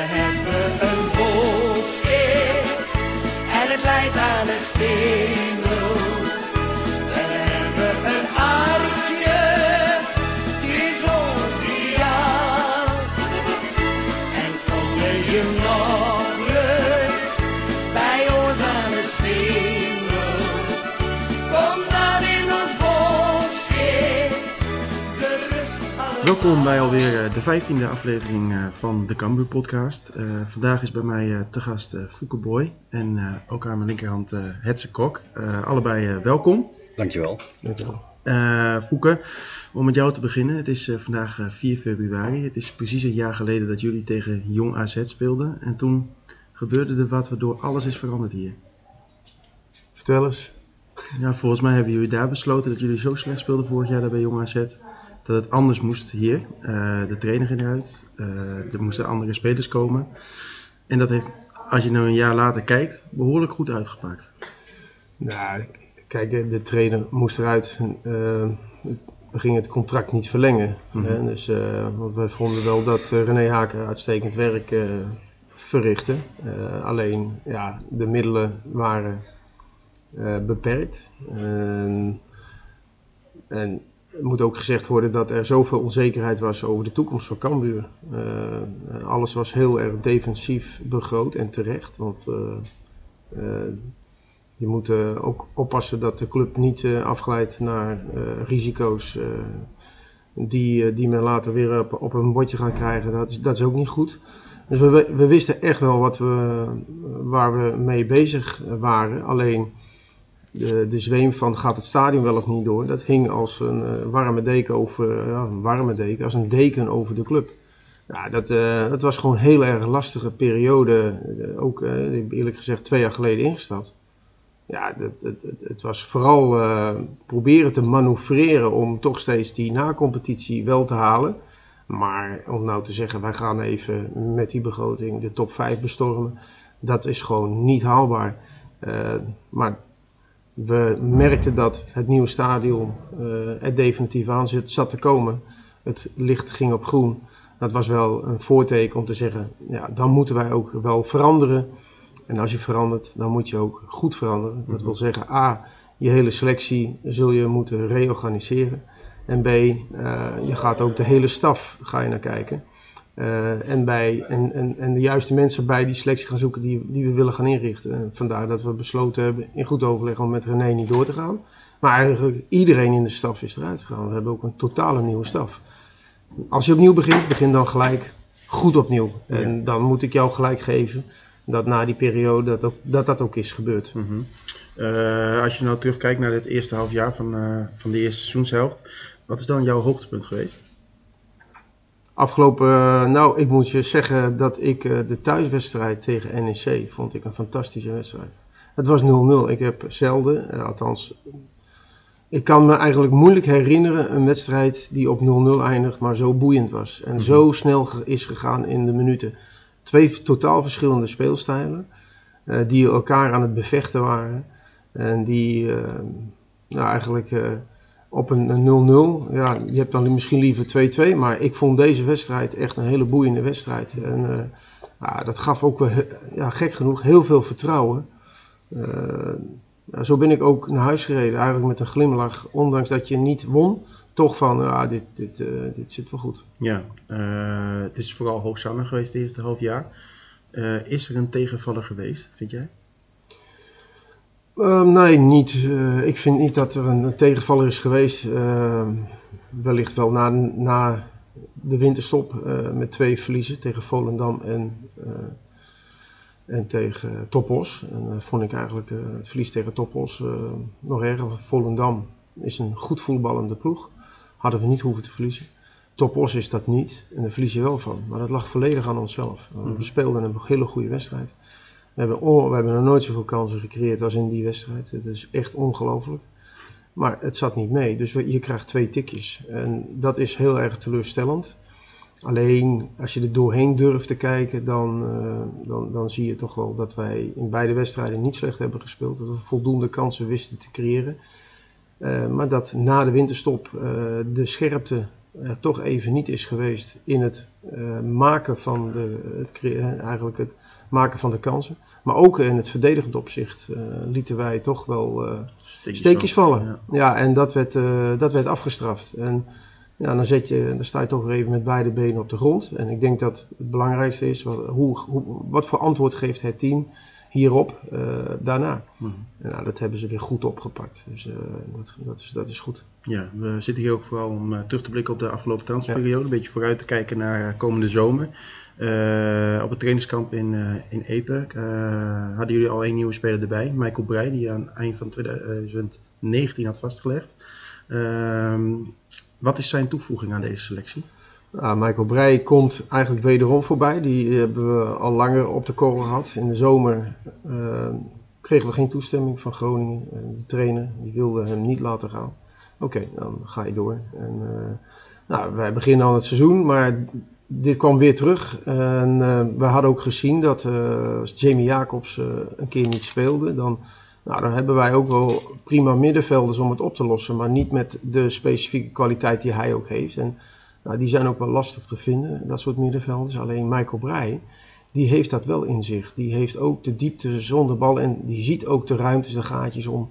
we hebben een volkskeer en het leidt aan het singel. Welkom bij alweer eh, de vijftiende aflevering eh, van de Cambuur podcast. Eh, vandaag is bij mij eh, te gast Fouke Boy en eh, ook aan mijn linkerhand eh Hetze Kok. Eh, allebei eh, welkom. Dankjewel. Eh Fouke, om met jou te beginnen. Het is eh, vandaag eh, 4 februari. Het is precies een jaar geleden dat jullie tegen Jong AZ speelden. En toen gebeurde er wat waardoor alles is veranderd hier. Vertel eens. Ja, volgens mij hebben jullie daar besloten dat jullie zo slecht speelden vorig jaar daar bij Jong AZ. Dat het anders moest hier. Eh, de trainer ging eruit. Eh, er moesten andere spelers komen. En dat heeft, als je nou een jaar later kijkt, behoorlijk goed uitgepakt. Nou, kijk, de trainer moest eruit. Eh, we gingen het contract niet verlengen. Mhm. hè, dus, we vonden wel dat René Haken uitstekend werk verrichtte. Alleen, ja, de middelen waren beperkt. En- en het moet ook gezegd worden dat er zoveel onzekerheid was over de toekomst van Cambuur. Eh, alles was heel erg defensief begroot en terecht. Want eh, eh, je moet ook oppassen dat de club niet afglijdt naar risico's die, die men later weer op, een bordje gaat krijgen. Dat is, dat is ook niet goed. Dus we, we wisten echt wel wat we, waar we mee bezig waren. Alleen de, de zweem van gaat het stadion wel of niet door, dat hing als een eh, warme deken over, een warme deken, als een deken over de club. Ja, dat, eh, dat was gewoon een heel erg lastige periode. Eh, ook, eh, eerlijk gezegd, twee jaar geleden ingestapt. Ja, dat, het, het, was vooral eh, proberen te manoeuvreren om toch steeds die na-competitie wel te halen. Maar om nou te zeggen, wij gaan even met die begroting de top 5 bestormen, dat is gewoon niet haalbaar. Eh, maar we merkten dat het nieuwe stadion eh, er definitief aan zit, zat te komen. Het licht ging op groen. Dat was wel een voorteken om te zeggen, ja, dan moeten wij ook wel veranderen. En als je verandert, dan moet je ook goed veranderen. Dat wil zeggen, A, je hele selectie zul je moeten reorganiseren. En B, eh, je gaat ook de hele staf ga je naar kijken. Eh, en, bij, en, en, en de juiste mensen bij die selectie gaan zoeken die, die we willen gaan inrichten. En vandaar dat we besloten hebben in goed overleg om met René niet door te gaan. Maar eigenlijk iedereen in de staf is eruit gegaan. We hebben ook een totale nieuwe staf. Als je opnieuw begint, begin dan gelijk goed opnieuw. En dan moet ik jou gelijk geven dat na die periode dat ook, dat, dat ook is gebeurd. Mhm. Eh, als je nou terugkijkt naar het eerste half jaar van, eh, van de eerste seizoenshelft, wat is dan jouw hoogtepunt geweest? Afgelopen, eh, nou, ik moet je zeggen dat ik eh, de thuiswedstrijd tegen NEC vond ik een fantastische wedstrijd. Het was 0-0. Ik heb zelden, eh, althans, ik kan me eigenlijk moeilijk herinneren een wedstrijd die op 0-0 eindigt, maar zo boeiend was. En zo snel is gegaan in de minuten. Twee totaal verschillende speelstijlen, die elkaar aan het bevechten waren. En die, nou eigenlijk... op een een 0-0. Ja, je hebt dan misschien liever 2-2. Maar ik vond deze wedstrijd echt een hele boeiende wedstrijd. En eh, dat gaf ook he- ja, gek genoeg, heel veel vertrouwen. Eh, zo ben ik ook naar huis gereden. Eigenlijk met een glimlach. Ondanks dat je niet won. Toch van, ja, dit, dit, eh, dit zit wel goed. Ja, het is vooral hoogzannig geweest het eerste half jaar. Is er een tegenvaller geweest, vind jij? Ehm, nee, niet. Eh, ik vind niet dat er een tegenvaller is geweest. Ehm, wellicht wel na, na de winterstop eh, met twee verliezen tegen Volendam en, eh, en tegen Topos. En vond ik eigenlijk het verlies tegen Topos eh, nog erger. Volendam is een goed voetballende ploeg. Hadden we niet hoeven te verliezen. Topos is dat niet en daar verlies je wel van. Maar dat lag volledig aan onszelf. We speelden een hele goede wedstrijd. Hebben, we hebben nog nooit zoveel kansen gecreëerd als in die wedstrijd. Het is echt ongelooflijk. Maar het zat niet mee. Dus je krijgt twee tikjes. En dat is heel erg teleurstellend. Alleen als je er doorheen durft te kijken, dan, eh, dan, dan zie je toch wel dat wij in beide wedstrijden niet slecht hebben gespeeld. Dat we voldoende kansen wisten te creëren. Eh, maar dat na de winterstop eh, de scherpte er toch even niet is geweest in het eh, maken van de, het, eh, eigenlijk het maken van de kansen. Maar ook in het verdedigend opzicht eh, lieten wij toch wel steekjes vallen. Ja. Ja, en dat werd, dat werd afgestraft. En ja, dan, zet je, dan sta je toch weer even met beide benen op de grond. En ik denk dat het belangrijkste is, wat, hoe, hoe, wat voor antwoord geeft het team hierop eh, daarna. Mhm. Nou, dat hebben ze weer goed opgepakt. Dus eh, dat, dat, is, dat is goed. Ja, we zitten hier ook vooral om eh, terug te blikken op de afgelopen transferperiode. Een beetje vooruit te kijken naar komende zomer. Op het trainingskamp in, eh in Epe eh, hadden jullie al één nieuwe speler erbij. Michael Breij, die aan het eind van 2019 had vastgelegd. Ehm, wat is zijn toevoeging aan deze selectie? Nou, Michael Breij komt eigenlijk wederom voorbij. Die hebben we al langer op de korrel gehad. In de zomer eh, kregen we geen toestemming van Groningen. Eh, de trainer die wilde hem niet laten gaan. Oké, dan ga je door. En, eh, nou, wij beginnen aan het seizoen, maar dit kwam weer terug. En eh, we hadden ook gezien dat eh, als Jamie Jacobs eh, een keer niet speelde, dan, nou, dan hebben wij ook wel prima middenvelders om het op te lossen, maar niet met de specifieke kwaliteit die hij ook heeft. En nou, die zijn ook wel lastig te vinden, dat soort middenvelders. Alleen Michael Breij, die heeft dat wel in zich. Die heeft ook de diepte zonder bal en die ziet ook de ruimtes, de gaatjes om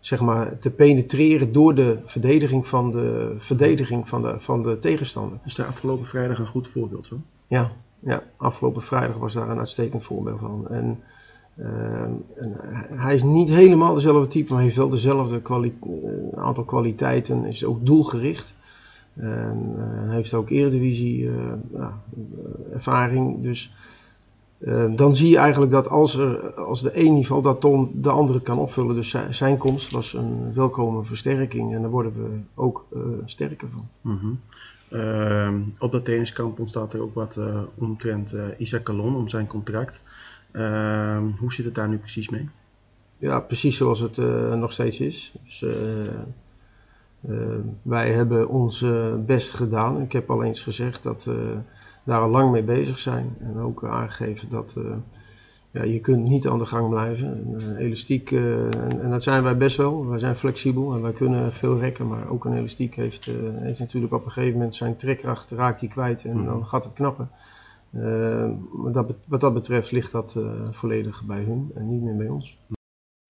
zeg maar, te penetreren door de verdediging van de, verdediging van de, van de tegenstander. Is daar afgelopen vrijdag een goed voorbeeld van? Ja, ja, afgelopen vrijdag was daar een uitstekend voorbeeld van. En, ehm, en hij is niet helemaal dezelfde type, maar heeft wel dezelfde kwali- eh, aantal kwaliteiten. Is ook doelgericht. En eh, heeft ook eredivisie eh, ja, eh, ervaring. Dus dan zie je eigenlijk dat als, er, als de een niveau dat dan de andere kan opvullen. Dus zijn, komst was een welkome versterking. En daar worden we ook sterker van. Mhm. Op dat trainingskamp ontstaat er ook wat omtrent eh Isaac Calon om zijn contract. Hoe zit het daar nu precies mee? Ja, precies zoals het nog steeds is. Dus, wij hebben ons eh, best gedaan. Ik heb al eens gezegd dat we daar al lang mee bezig zijn. En ook aangegeven dat eh, ja, je kunt niet aan de gang blijven. En, eh, elastiek, eh, en, en dat zijn wij best wel. Wij zijn flexibel en wij kunnen veel rekken. Maar ook een elastiek heeft, eh, heeft natuurlijk op een gegeven moment zijn trekkracht, raakt die kwijt en Mhm. dan gaat het knappen. Eh, wat, dat, wat dat betreft ligt dat eh, volledig bij hun en niet meer bij ons.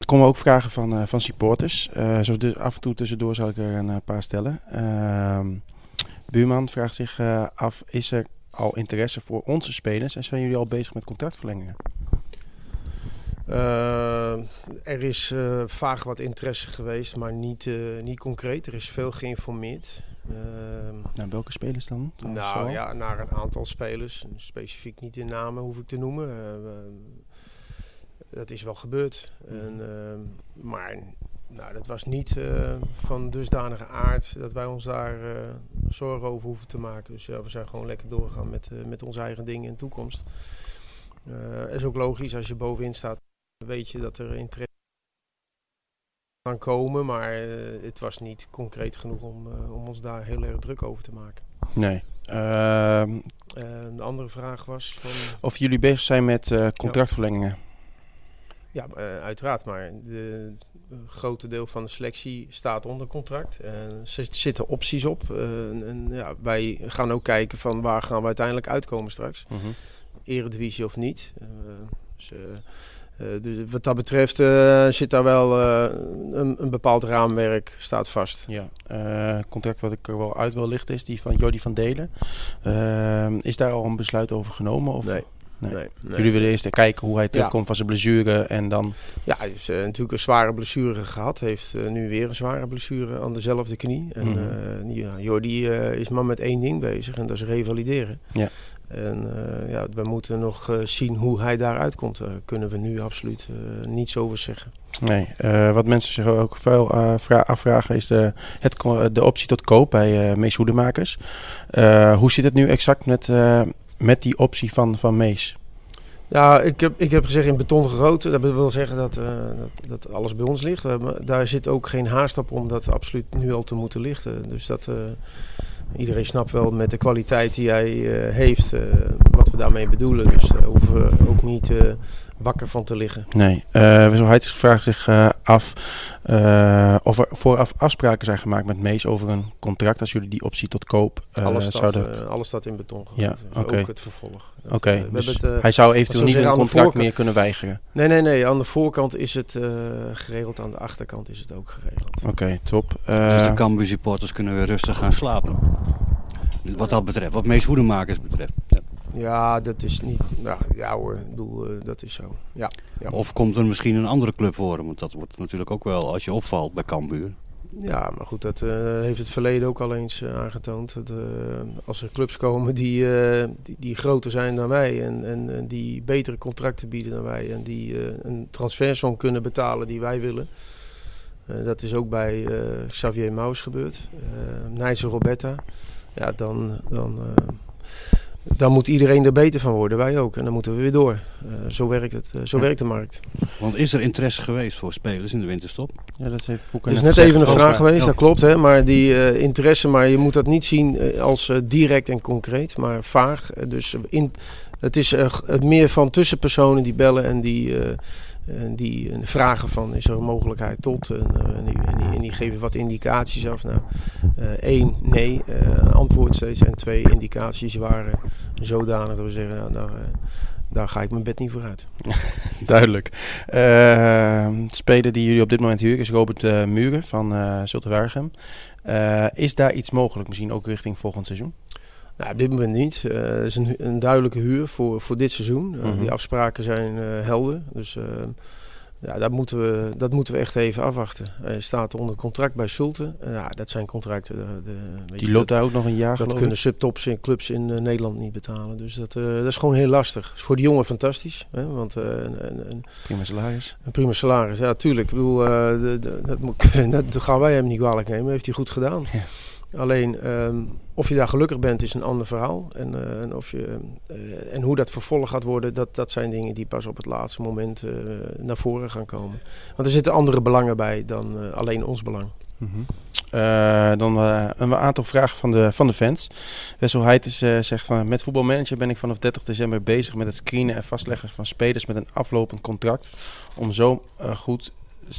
Er komen ook vragen van, eh, van supporters. Eh, zo dus af en toe tussendoor zal ik er een eh, paar stellen. Ehm, Buurman vraagt zich af, is er al interesse voor onze spelers en zijn jullie al bezig met contractverlengingen? Er is eh, vaag wat interesse geweest, maar niet, niet concreet. Er is veel geïnformeerd. Ehm, Nou, welke spelers dan? nou ja, naar een aantal spelers. Specifiek niet in namen hoef ik te noemen. Dat is wel gebeurd. En, ehm, maar nou, dat was niet eh, van dusdanige aard dat wij ons daar eh, zorgen over hoeven te maken. Dus ja, we zijn gewoon lekker doorgegaan met, eh, met onze eigen dingen in de toekomst. Eh is ook logisch als je bovenin staat, weet je dat er interesse kan komen. Maar het was niet concreet genoeg om, om ons daar heel erg druk over te maken. Nee. Ehm, de andere vraag was van... of jullie bezig zijn met contractverlengingen? Ja, eh, uiteraard. Maar de, de grote deel van de selectie staat onder contract. Er zit- zitten opties op. Eh, en, en ja, wij gaan ook kijken van waar gaan we uiteindelijk uitkomen straks. Mhm. Eredivisie of niet. Eh, dus, eh, eh, dus wat dat betreft eh, zit daar wel eh, een, een bepaald raamwerk staat vast. Ja, eh, contract wat ik er wel uit wil lichten is die van Jordi van Delen. Is daar al een besluit over genomen? Of? Nee. Nee. Nee, nee. Jullie willen eerst kijken hoe hij terugkomt van zijn blessure en dan... Ja, hij heeft eh, natuurlijk een zware blessure gehad. Heeft eh, nu weer een zware blessure aan dezelfde knie. En eh, ja, Jordi is maar met één ding bezig en dat is revalideren. Ja. En ja, we moeten nog zien hoe hij daaruit komt. Daar kunnen we nu absoluut niets over zeggen. Nee, wat mensen zich ook veel vra- afvragen is de, het, de optie tot koop bij eh Mees Hoedemakers. Hoe zit het nu exact met, met die optie van, van Mees? Ja, ik heb, ik heb gezegd in beton gegoten. Dat wil zeggen dat, eh, dat, dat alles bij ons ligt. We daar zit ook geen haast op om dat absoluut nu al te moeten lichten. Dus dat eh, iedereen snapt wel met de kwaliteit die hij eh, heeft, wat we daarmee bedoelen. Dus daar hoeven we ook niet wakker van te liggen. Nee. Uh, vraagt zich uh, af uh, of er vooraf afspraken zijn gemaakt met Mees over een contract als jullie die optie tot koop alles, staat, zouden... alles staat in beton. Ja, dus oké. Ook het vervolg. Oké, okay, dus hij zou eventueel niet een contract meer kunnen weigeren? Nee, nee, nee. Aan de voorkant is het geregeld, aan de achterkant is het ook geregeld. Oké, okay, top. dus de Cambuur supporters kunnen weer rustig gaan slapen? Wat dat betreft, wat Mees Hoedemakers betreft. Ja. Dat is niet. Nou, ja hoor, ik bedoel, uh, dat is zo. Ja, ja, Of komt er misschien een andere club voor hem? Want dat wordt natuurlijk ook wel als je opvalt bij Cambuur. Ja, maar goed, dat uh, heeft het verleden ook al eens uh, aangetoond. Dat, als er clubs komen die, die, die, groter zijn dan wij en, en, en, die betere contracten bieden dan wij en die een transfersom kunnen betalen die wij willen. dat is ook bij Xavier Maus gebeurd. Uh, Nijsse Roberta. Ja, dan, dan dan moet iedereen er beter van worden, wij ook. En dan moeten we weer door. Uh, zo werkt, het, uh, zo ja. werkt de markt. Want is er interesse geweest voor spelers in de winterstop? Ja, dat heeft Fouke is net even een vraag geweest, ja. dat klopt. Hè? Maar die uh, interesse, maar je moet dat niet zien als direct en concreet, maar vaag. dus in, het is het meer van tussenpersonen die bellen en die en die vragen van is er een mogelijkheid tot. En, die, en, die, en die, geven wat indicaties af. Nou, één, nee, antwoord steeds. En twee, indicaties waren zodanig dat we zeggen, nou, daar, ga ik mijn bed niet voor uit. Duidelijk. Uh, speler die jullie op dit moment huren is Robert uh, Muren van uh, Zultewaargem. is daar iets mogelijk, misschien ook richting volgend seizoen? Nou, op dit moment niet. Het uh, is een, een, duidelijke huur voor, voor dit seizoen. Uh, mm -hmm. Die afspraken zijn uh, helder. Dus ja, dat, moeten we, dat moeten we echt even afwachten. Hij staat onder contract bij Sulte. ja, dat zijn contracten. De, de, die loopt daar ook nog een jaar Dat kunnen subtops en clubs in Nederland niet betalen. Dus dat, dat is gewoon heel lastig. Is voor de jongen fantastisch. Hè? Want, een, een, een, prima salaris. Een prima salaris, ja, tuurlijk. Ik bedoel, de, de, dat, moet, dat gaan wij hem niet kwalijk nemen. Heeft hij goed gedaan. Ja. Alleen um, of je daar gelukkig bent is een ander verhaal. En, uh, en, of je, uh, en hoe dat vervolg gaat worden, dat, dat zijn dingen die pas op het laatste moment uh, naar voren gaan komen. Want er zitten andere belangen bij dan alleen ons belang. -hmm. dan een aantal vragen van de, van de fans. Wessel Heites zegt van met voetbalmanager ben ik vanaf 30 december bezig met het screenen en vastleggen van spelers met een aflopend contract. Om zo goed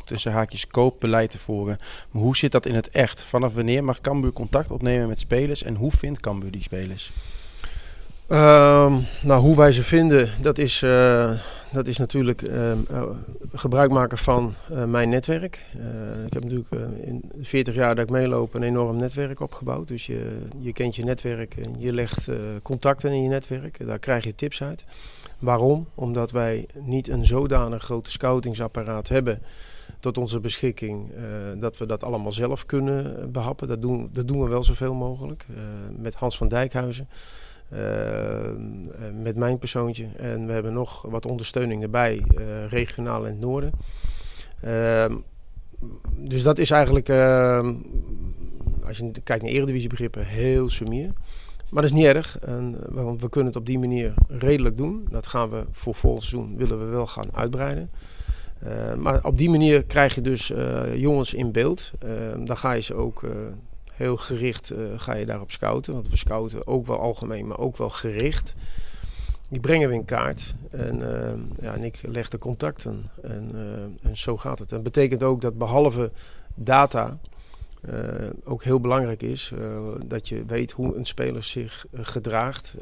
tussen haakjes koopbeleid te voeren. Maar hoe zit dat in het echt? Vanaf wanneer mag Cambuur contact opnemen met spelers en hoe vindt Cambuur die spelers? Uh, nou, hoe wij ze vinden, dat is, uh, dat is natuurlijk uh, gebruik maken van uh, mijn netwerk. ik heb natuurlijk in de 40 jaar dat ik meeloop een enorm netwerk opgebouwd. Dus je, je kent je netwerk en je legt contacten in je netwerk. Daar krijg je tips uit. Waarom? Omdat wij niet een zodanig grote scoutingsapparaat hebben tot onze beschikking uh, dat we dat allemaal zelf kunnen behappen. Dat doen, dat doen we wel zoveel mogelijk. Uh, met Hans van Dijkhuizen, uh, met mijn persoontje. En we hebben nog wat ondersteuning erbij, regionaal in het noorden. Ehm, dus dat is eigenlijk, ehm, als je kijkt naar eredivisiebegrippen, heel sumier. Maar dat is niet erg, en, want we kunnen het op die manier redelijk doen. Dat gaan we voor volgend seizoen, willen we wel gaan uitbreiden. Uh, maar op die manier krijg je dus uh, jongens in beeld. Uh, dan ga je ze ook heel gericht ga je daarop scouten. Want we scouten ook wel algemeen, maar ook wel gericht. Die brengen we in kaart. En, ja, en ik leg de contacten. En, en zo gaat het. En dat betekent ook dat behalve data... ook heel belangrijk is dat je weet hoe een speler zich gedraagt.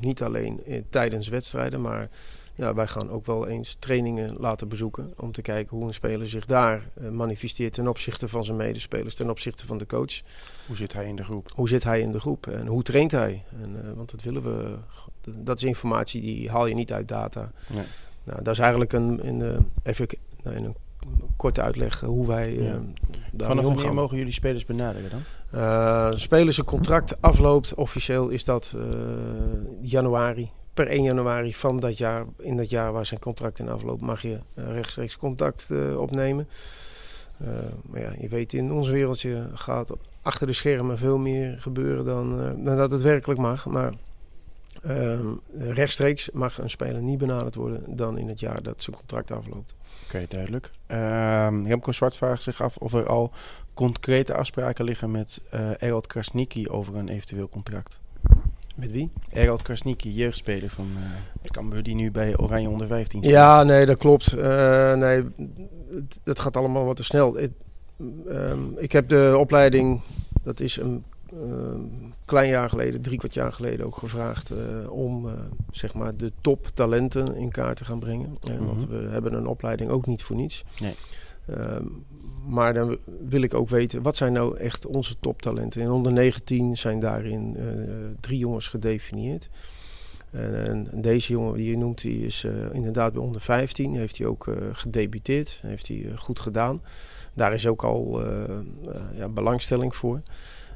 niet alleen tijdens wedstrijden, maar ja, wij gaan ook wel eens trainingen laten bezoeken. Om te kijken hoe een speler zich daar uh, manifesteert ten opzichte van zijn medespelers, ten opzichte van de coach. Hoe zit hij in de groep? Hoe zit hij in de groep en hoe traint hij? En, uh, want dat willen we. Dat is informatie die haal je niet uit data. Nee. Nou, dat is eigenlijk een, in, uh, even nou, in een korte uitleg hoe wij ja. uh, Vanaf wanneer mogen jullie spelers benaderen dan? Spelers een contract afloopt, officieel is dat januari per 1 januari van dat jaar, in dat jaar waar zijn contract in afloopt, mag je uh, rechtstreeks contact uh, opnemen. Uh, maar ja, je weet, in ons wereldje gaat achter de schermen veel meer gebeuren dan, dan dat het werkelijk mag. Maar rechtstreeks mag een speler niet benaderd worden dan in het jaar dat zijn contract afloopt. Oké, okay, duidelijk. Um, Remco Zwart vraagt zich af of er al concrete afspraken liggen met uh, Erod Krasniki over een eventueel contract. Met wie? Erald Krasniki, jeugdspeler van uh, Cambuur, die nu bij Oranje onder 15 speelt. Ja, nee, dat klopt. Uh, nee, het, het, gaat allemaal wat te snel. Um, ik heb de opleiding, dat is een um, klein jaar geleden, drie kwart jaar geleden ook gevraagd uh, om uh, zeg maar de toptalenten in kaart te gaan brengen. Mm -hmm. Want we hebben een opleiding ook niet voor niets. Nee. Um, maar dan wil ik ook weten, wat zijn nou echt onze toptalenten? In onder 19 zijn daarin uh, drie jongens gedefinieerd. En, en, deze jongen die je noemt, die is uh, inderdaad bij onder 15. Heeft hij ook uh, gedebuteerd. Heeft hij goed gedaan. Daar is ook al ja, belangstelling voor.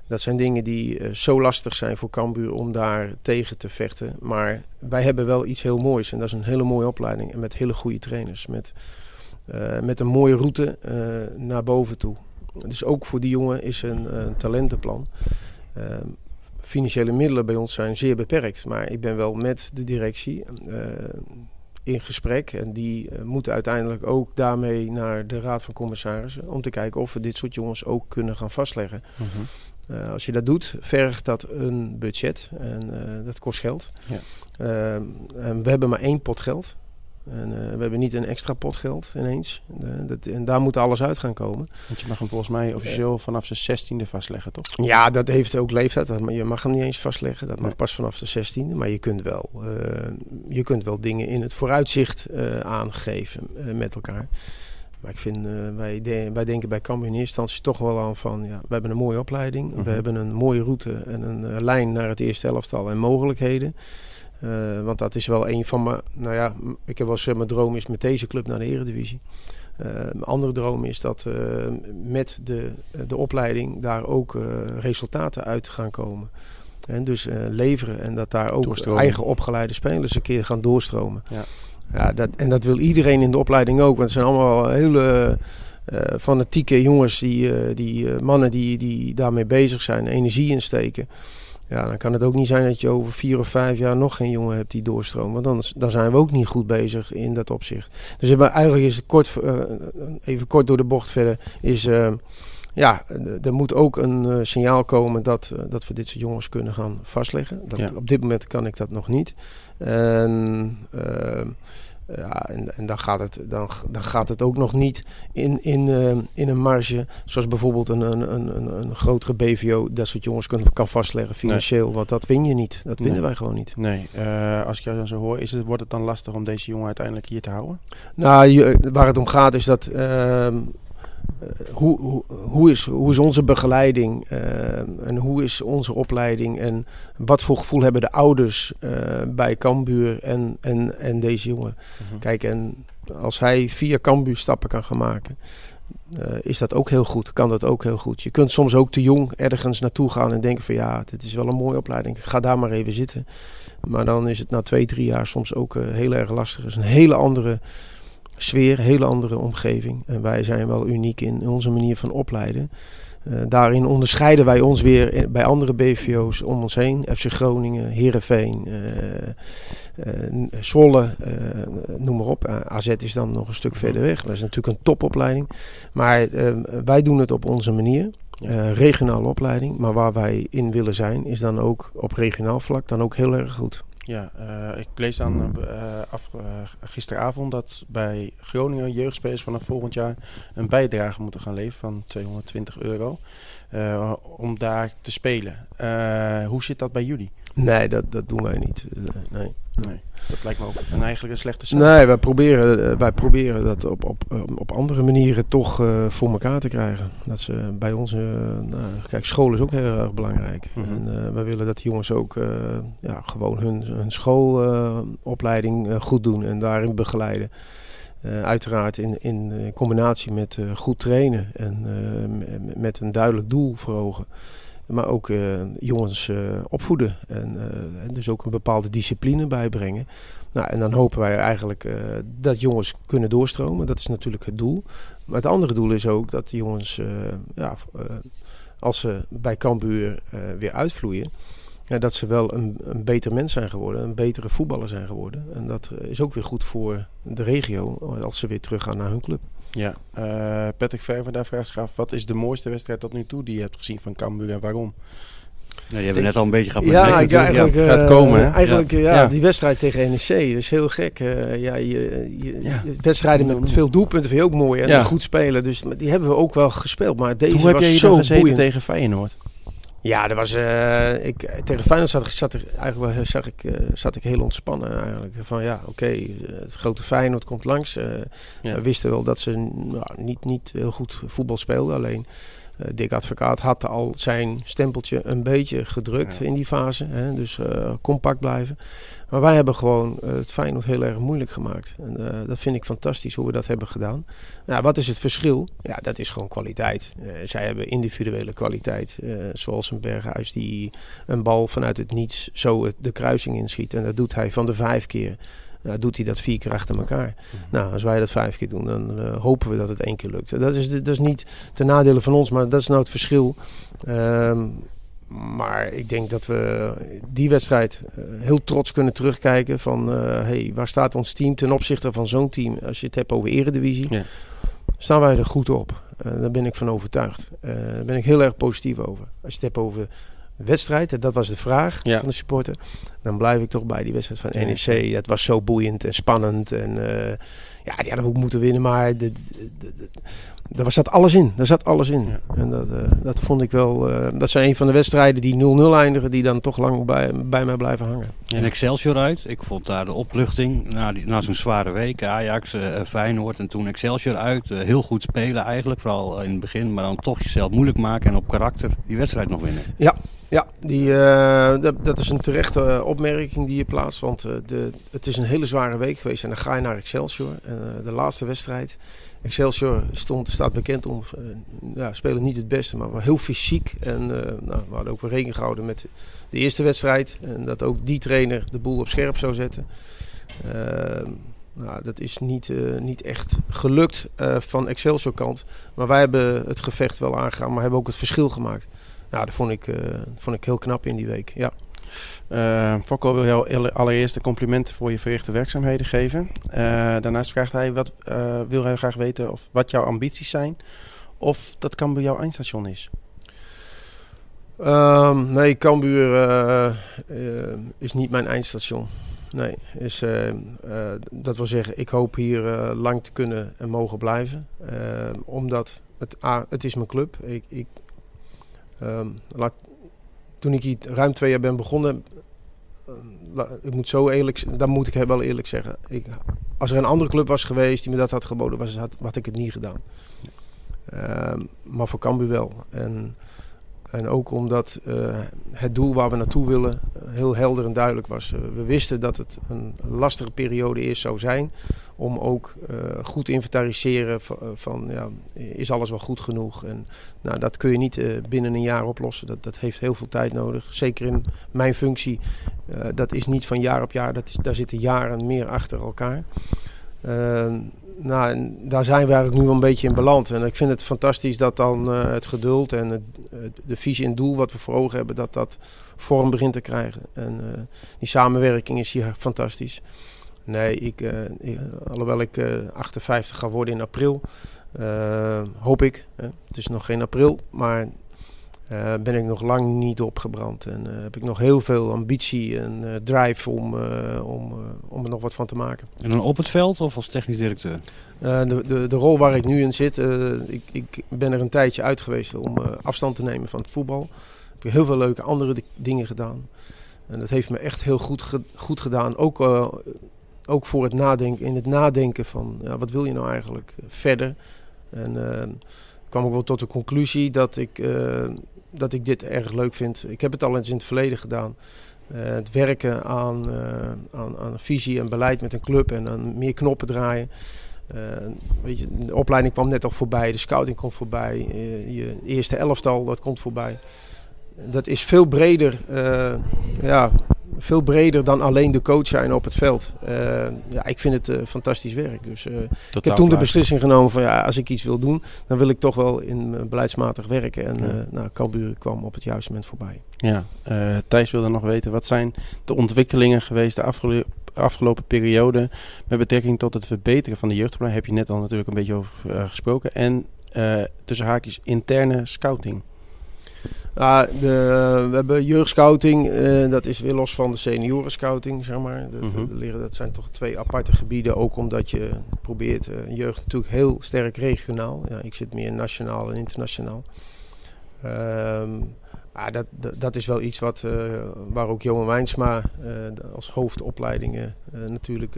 Dat zijn dingen die zo lastig zijn voor Cambuur om daar tegen te vechten. Maar wij hebben wel iets heel moois. En dat is een hele mooie opleiding. En met hele goede trainers. Met met een mooie route uh, naar boven toe. Dus ook voor die jongen is een, een talentenplan. Financiële middelen bij ons zijn zeer beperkt. Maar ik ben wel met de directie in gesprek. En die moeten uiteindelijk ook daarmee naar de Raad van Commissarissen. Om te kijken of we dit soort jongens ook kunnen gaan vastleggen. Mm -hmm. Uh, als je dat doet, vergt dat een budget en uh, dat kost geld. Ja. En we hebben maar één pot geld. En uh, we hebben niet een extra pot geld ineens. Dat, en daar moet alles uit gaan komen. Want je mag hem volgens mij officieel vanaf zijn zestiende vastleggen, toch? Ja, dat heeft ook leeftijd. Je mag hem niet eens vastleggen. Dat mag pas vanaf de zestiende. Maar je kunt wel, uh, je kunt wel dingen in het vooruitzicht uh, aangeven met elkaar. Maar ik vind, wij, de, wij denken bij Cambuur in eerste instantie toch wel aan van... Ja, we hebben een mooie opleiding. Mm -hmm. We hebben een mooie route en een lijn naar het eerste elftal en mogelijkheden. Uh, want dat is wel een van mijn, nou ja, ik heb wel eens, mijn droom is met deze club naar de Eredivisie. Uh, mijn andere droom is dat uh, met de, de opleiding daar ook resultaten uit gaan komen. En dus leveren en dat daar ook eigen opgeleide spelers een keer gaan doorstromen. Ja. Ja, dat, en dat wil iedereen in de opleiding ook, want het zijn allemaal hele fanatieke jongens, die, die mannen die, die daarmee bezig zijn, energie insteken. Ja, dan kan het ook niet zijn dat je over vier of vijf jaar nog geen jongen hebt die doorstroomt. Want dan, dan zijn we ook niet goed bezig in dat opzicht. Dus eigenlijk is het kort, uh, even kort door de bocht verder, is... Uh, ja, er moet ook een uh, signaal komen dat, dat we dit soort jongens kunnen gaan vastleggen. Dat, Ja. Op dit moment kan ik dat nog niet. En, ja, en, en dan, gaat het, dan, dan gaat het ook nog niet in, in, uh, in een marge, zoals bijvoorbeeld een, een, een, een grotere BVO, dat soort jongens kan, kan vastleggen financieel. Nee. Want dat win je niet. Dat winnen Nee. wij gewoon niet. Nee, uh, als ik jou dan zo hoor, is het, wordt het dan lastig om deze jongen uiteindelijk hier te houden? Nou, waar het om gaat is dat. Uh, hoe, hoe, hoe, is, hoe is onze begeleiding uh, en hoe is onze opleiding en wat voor gevoel hebben de ouders uh, bij Cambuur en, en, en deze jongen. Mhm. Kijk, en als hij via Cambuur stappen kan gaan maken, uh, is dat ook heel goed, kan dat ook heel goed. Je kunt soms ook te jong ergens naartoe gaan en denken van ja, dit is wel een mooie opleiding, ga daar maar even zitten. Maar dan is het na twee, drie jaar soms ook heel erg lastig. Het is een hele andere sfeer, hele andere omgeving. En wij zijn wel uniek in onze manier van opleiden. Uh, daarin onderscheiden wij ons weer bij andere BVO's om ons heen. FC Groningen, Heerenveen, uh, uh, Zwolle, noem maar op. AZ is dan nog een stuk verder weg. Dat is natuurlijk een topopleiding. Maar wij doen het op onze manier. Regionale opleiding. Maar waar wij in willen zijn, is dan ook op regionaal vlak dan ook heel erg goed. Ja, uh, ik lees dan uh, af, uh, gisteravond dat bij Groningen jeugdspelers vanaf volgend jaar een bijdrage moeten gaan leveren van 220 euro om daar te spelen. hoe zit dat bij jullie? Nee, dat, dat doen wij niet. nee. Nee, dat lijkt me ook een eigenlijk een slechte zaak. Nee, wij proberen, wij proberen dat op, op, op andere manieren toch uh, voor elkaar te krijgen. Dat ze bij ons, uh, nou, kijk, school is ook heel erg belangrijk. Mm -hmm. En uh, wij willen dat die jongens ook ja, gewoon hun, hun schoolopleiding goed doen en daarin begeleiden. uiteraard in, in combinatie met goed trainen en met een duidelijk doel voor ogen maar ook uh, jongens uh, opvoeden en, uh, en, dus ook een bepaalde discipline bijbrengen. Nou, en dan hopen wij eigenlijk dat jongens kunnen doorstromen. Dat is natuurlijk het doel. Maar het andere doel is ook dat die jongens, ja, als ze bij Cambuur weer uitvloeien, dat ze wel een, een beter mens zijn geworden, een betere voetballer zijn geworden. En dat is ook weer goed voor de regio als ze weer teruggaan naar hun club. Ja, uh, Patrick Verver daar vraagt zich af, wat is de mooiste wedstrijd tot nu toe die je hebt gezien van Cambuur en waarom? Ja, die hebben we net al een beetje gehad met Ja, Nederland. ja, eigenlijk, gaat eh, komen, hè? eigenlijk eh, ja. Ja. die wedstrijd tegen NEC, dat is heel gek. Eh, ja, je, je, Ja. je- wedstrijden met veel doelpunten vind je ook mooi en Ja. goed spelen. Dus die hebben we ook wel gespeeld. Maar deze Hoe heb was jij hier zo boeiend. tegen Feyenoord? Ja, dat was, eh, ik, tegen Feyenoord zat, ik- zat, er, eigenlijk wel, zag ik, eh, zat ik heel ontspannen eigenlijk. Van ja, oké, het grote Feyenoord komt langs. Ja. We wisten wel dat ze nou, niet, niet heel goed voetbal speelden. Alleen Dick Advocaat had al zijn stempeltje een beetje gedrukt Ja. in die fase. Hè, dus eh, compact blijven. Maar wij hebben gewoon eh, het Feyenoord heel erg moeilijk gemaakt. En, eh, dat vind ik fantastisch hoe we dat hebben gedaan. Nou, wat is het verschil? Ja, dat is gewoon kwaliteit. Eh, zij hebben individuele kwaliteit. eh, zoals een Berghuis die een bal vanuit het niets zo de kruising inschiet. En dat doet hij van de vijf keer. Nou, doet hij dat vier keer achter elkaar. Nou, als wij dat vijf keer doen, dan eh, hopen we dat het één keer lukt. Dat is, dat is niet ten nadele van ons, maar dat is nou het verschil. Ehm, maar ik denk dat we die wedstrijd eh, heel trots kunnen terugkijken van... eh, hey, waar staat ons team ten opzichte van zo'n team? Als je het hebt over eredivisie, Ja. staan wij er goed op. Daar ben ik van overtuigd. Daar ben ik heel erg positief over. Als je het hebt over wedstrijd, en dat was de vraag Ja. van de supporter... dan blijf ik toch bij die wedstrijd van Ja. NEC. Het was zo boeiend en spannend en... eh, ja, die hadden we ook moeten winnen, maar de, de, de- de- daar zat alles in. Daar zat alles in. Ja. En dat, eh, dat vond ik wel... eh, dat zijn een van de wedstrijden die 0-0 eindigen... die dan toch lang bij, bij mij blijven hangen. En Excelsior uit. Ik vond daar de opluchting na, die- na zo'n zware week. Ajax, eh, Feyenoord en toen Excelsior uit. Heel goed spelen eigenlijk, vooral in het begin. Maar dan toch jezelf moeilijk maken en op karakter die wedstrijd nog winnen. Ja, die, eh, dat, is een terechte eh, opmerking die je plaatst. Want eh, de, het is een hele zware week geweest. En dan ga je naar Excelsior. De laatste wedstrijd. Excelsior stond, staat bekend om... ja, spelen niet het beste, maar wel heel fysiek. En nou, we hadden ook weer rekening gehouden met de eerste wedstrijd. En dat ook die trainer de boel op scherp zou zetten. Ehm, nou, dat is niet, niet echt gelukt van Excelsior kant. Maar wij hebben het gevecht wel aangegaan, maar hebben ook het verschil gemaakt. Nou, dat vond ik, eh, vond ik heel knap in die week. Ja. Fokko wil jou alle- allereerst de complimenten voor je verrichte werkzaamheden geven. Eh, daarnaast vraagt hij, wat wil hij graag weten of wat jouw ambities zijn. Of dat Cambuur jouw eindstation is. Ehm, nee, Cambuur is niet mijn eindstation. Nee, is, dat wil zeggen, ik hoop hier lang te kunnen en mogen blijven. Eh, omdat het, A, het is mijn club. Ik, ik, ehm, laat, toen ik hier ruim twee jaar ben begonnen, eh, la- ik moet zo eerlijk, dat moet ik wel eerlijk zeggen. Ik, als er een andere club was geweest die me dat had geboden, was, had, had ik het niet gedaan. Ehm, maar voor Cambuur wel. En en ook omdat eh, het doel waar we naartoe willen eh, heel helder en duidelijk was. Eh, we wisten dat het een lastige periode eerst zou zijn. Om ook eh, goed inventariseren van, ja, is alles wel goed genoeg. En nou, dat kun je niet binnen een jaar oplossen. Dat, dat heeft heel veel tijd nodig. Zeker in mijn functie. dat is niet van jaar op jaar. Dat is, daar zitten jaren meer achter elkaar. Nou, daar zijn we eigenlijk nu een beetje in beland. En ik vind het fantastisch dat dan eh, het geduld en het, de visie en doel wat we voor ogen hebben, dat dat vorm begint te krijgen. En eh, die samenwerking is hier fantastisch. Nee, ik, eh, alhoewel ik eh, 58 ga worden in april, hoop ik. Hè. Het is nog geen april, maar eh, ben ik nog lang niet opgebrand. En eh, heb ik nog heel veel ambitie en eh, drive om, om, om er nog wat van te maken. En dan op het veld of als technisch directeur? De, de, de rol waar ik nu in zit, ik, ik ben er een tijdje uit geweest om afstand te nemen van het voetbal. Ik heb heel veel leuke andere di- dingen gedaan. En dat heeft me echt heel goed, ge- goed gedaan. Ook, ook voor het nadenken, in het nadenken van ja, wat wil je nou eigenlijk verder. En ik kwam ook wel tot de conclusie dat ik, dat ik dit erg leuk vind. Ik heb het al eens in het verleden gedaan. Eh, het werken aan, eh, aan, aan visie en beleid met een club en aan meer knoppen draaien. Eh, weet je, de opleiding kwam net al voorbij, de scouting komt voorbij, je eerste elftal dat komt voorbij. Dat is veel breder, ja, veel breder dan alleen de coach zijn op het veld. Eh, ja, ik vind het eh, fantastisch werk. Dus, eh, ik heb toen de beslissing genomen van ja, als ik iets wil doen, dan wil ik toch wel in beleidsmatig werken. En Ja. nou, kwam op het juiste moment voorbij. Ja, Thijs wilde nog weten, wat zijn de ontwikkelingen geweest de afgelo- afgelopen periode met betrekking tot het verbeteren van de jeugdopleiding? Heb je net al natuurlijk een beetje over gesproken. En tussen haakjes interne scouting. Ja, de, we hebben jeugdscouting, eh, dat is weer los van de seniorenscouting, zeg maar. Dat, Mhm. dat zijn toch twee aparte gebieden, ook omdat je probeert eh, jeugd natuurlijk heel sterk regionaal. Ja, ik zit meer nationaal en internationaal. Maar dat, dat, dat is wel iets wat, eh, waar ook Johan Wijnsma als hoofdopleidingen natuurlijk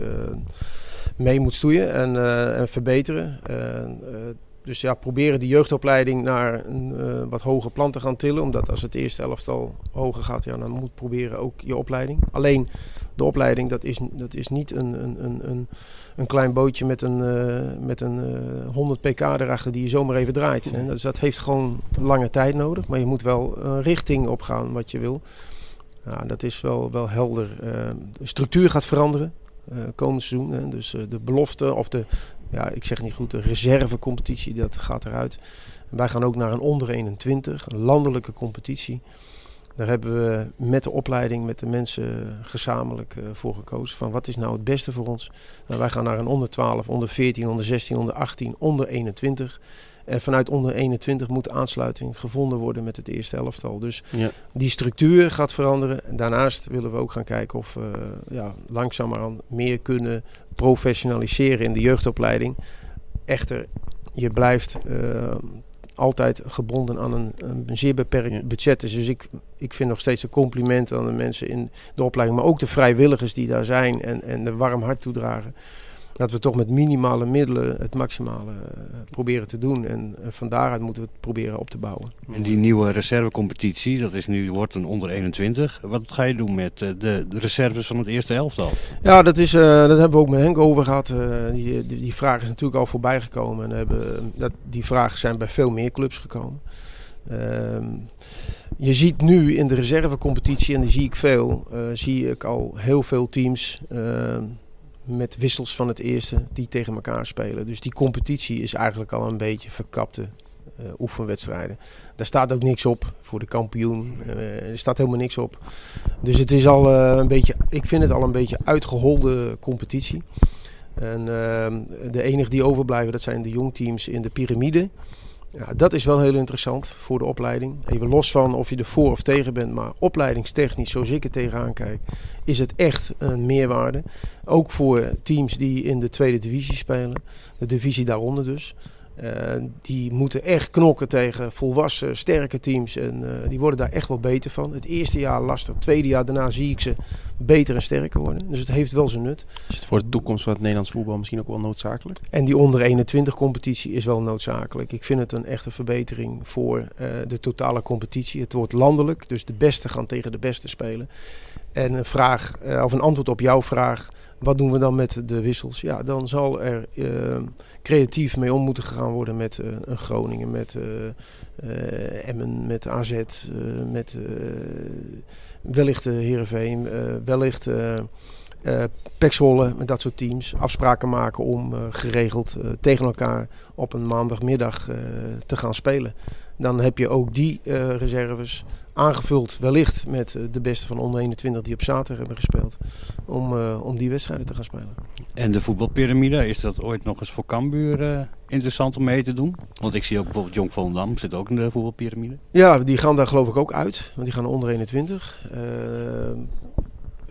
mee moet stoeien en, en verbeteren. Eh, dus ja, proberen die jeugdopleiding naar een eh, wat hoger plan te gaan tillen. Omdat als het eerste elftal hoger gaat, ja, dan moet proberen ook je opleiding. Alleen de opleiding, dat is, dat is niet een, een, een, een, klein bootje met een, eh, met een eh, 100 pk erachter die je zomaar even draait. Hè. Dus dat heeft gewoon lange tijd nodig. Maar je moet wel een richting opgaan wat je wil. Ja, dat is wel, wel helder. Eh, de structuur gaat veranderen eh komend seizoen. Hè. Dus eh, de belofte of de, ja, ik zeg niet goed, de reservecompetitie, dat gaat eruit. En wij gaan ook naar een onder 21, een landelijke competitie. Daar hebben we met de opleiding, met de mensen gezamenlijk eh, voor gekozen. Van wat is nou het beste voor ons? Nou, wij gaan naar een onder 12, onder 14, onder 16, onder 18, onder 21. En vanuit onder 21 moet aansluiting gevonden worden met het eerste elftal. Dus Ja. die structuur gaat veranderen. En daarnaast willen we ook gaan kijken of we ja, langzamerhand meer kunnen professionaliseren in de jeugdopleiding. Echter, je blijft eh, altijd gebonden aan een, een zeer beperkt budget. Dus ik, ik vind nog steeds een compliment aan de mensen in de opleiding, maar ook de vrijwilligers die daar zijn en, en de warm hart toedragen. Dat we toch met minimale middelen het maximale eh, proberen te doen. En eh, van daaruit moeten we het proberen op te bouwen. En die nieuwe reservecompetitie, dat is nu, wordt een onder 21. Wat ga je doen met eh, de, de reserves van het eerste elftal? Ja, dat, is, dat hebben we ook met Henk over gehad. Eh, die, die, die vraag is natuurlijk al voorbij gekomen. En hebben, dat, die vragen zijn bij veel meer clubs gekomen. Ehm, je ziet nu in de reservecompetitie, en die zie ik veel, zie ik al heel veel teams ehm, met wissels van het eerste die tegen elkaar spelen. Dus die competitie is eigenlijk al een beetje verkapte eh, oefenwedstrijden. Daar staat ook niks op voor de kampioen. Eh, er staat helemaal niks op. Dus het is al eh, een beetje, ik vind het al een beetje uitgeholde competitie. En ehm, de enige die overblijven, dat zijn de jongteams in de piramide. Ja, dat is wel heel interessant voor de opleiding. Even los van of je er voor of tegen bent, maar opleidingstechnisch, zoals ik er tegenaan kijk, is het echt een meerwaarde. Ook voor teams die in de tweede divisie spelen, de divisie daaronder dus. Eh, die moeten echt knokken tegen volwassen, sterke teams. En eh, die worden daar echt wel beter van. Het eerste jaar lastig, het tweede jaar daarna zie ik ze beter en sterker worden. Dus het heeft wel zijn nut. Is het voor de toekomst van het Nederlands voetbal misschien ook wel noodzakelijk? En die onder 21 competitie is wel noodzakelijk. Ik vind het een echte verbetering voor eh, de totale competitie. Het wordt landelijk, dus de beste gaan tegen de beste spelen. En een vraag, of een antwoord op jouw vraag, wat doen we dan met de wissels? Ja, dan zal er eh, creatief mee om moeten gegaan worden met een Groningen, met eh, Emmen, met AZ, met wellicht uh, Heerenveen, eh, wellicht Zwolle, met dat soort teams. Afspraken maken om geregeld tegen elkaar op een maandagmiddag te gaan spelen. Dan heb je ook die reserves aangevuld, wellicht met eh, de beste van onder 21 die op zaterdag hebben gespeeld. Om, eh, om die wedstrijden te gaan spelen. En de voetbalpyramide, is dat ooit nog eens voor Cambuur eh, interessant om mee te doen? Want ik zie ook bijvoorbeeld Jong Volendam zit ook in de voetbalpyramide. Ja, die gaan daar geloof ik ook uit. Want die gaan onder 21. Uh,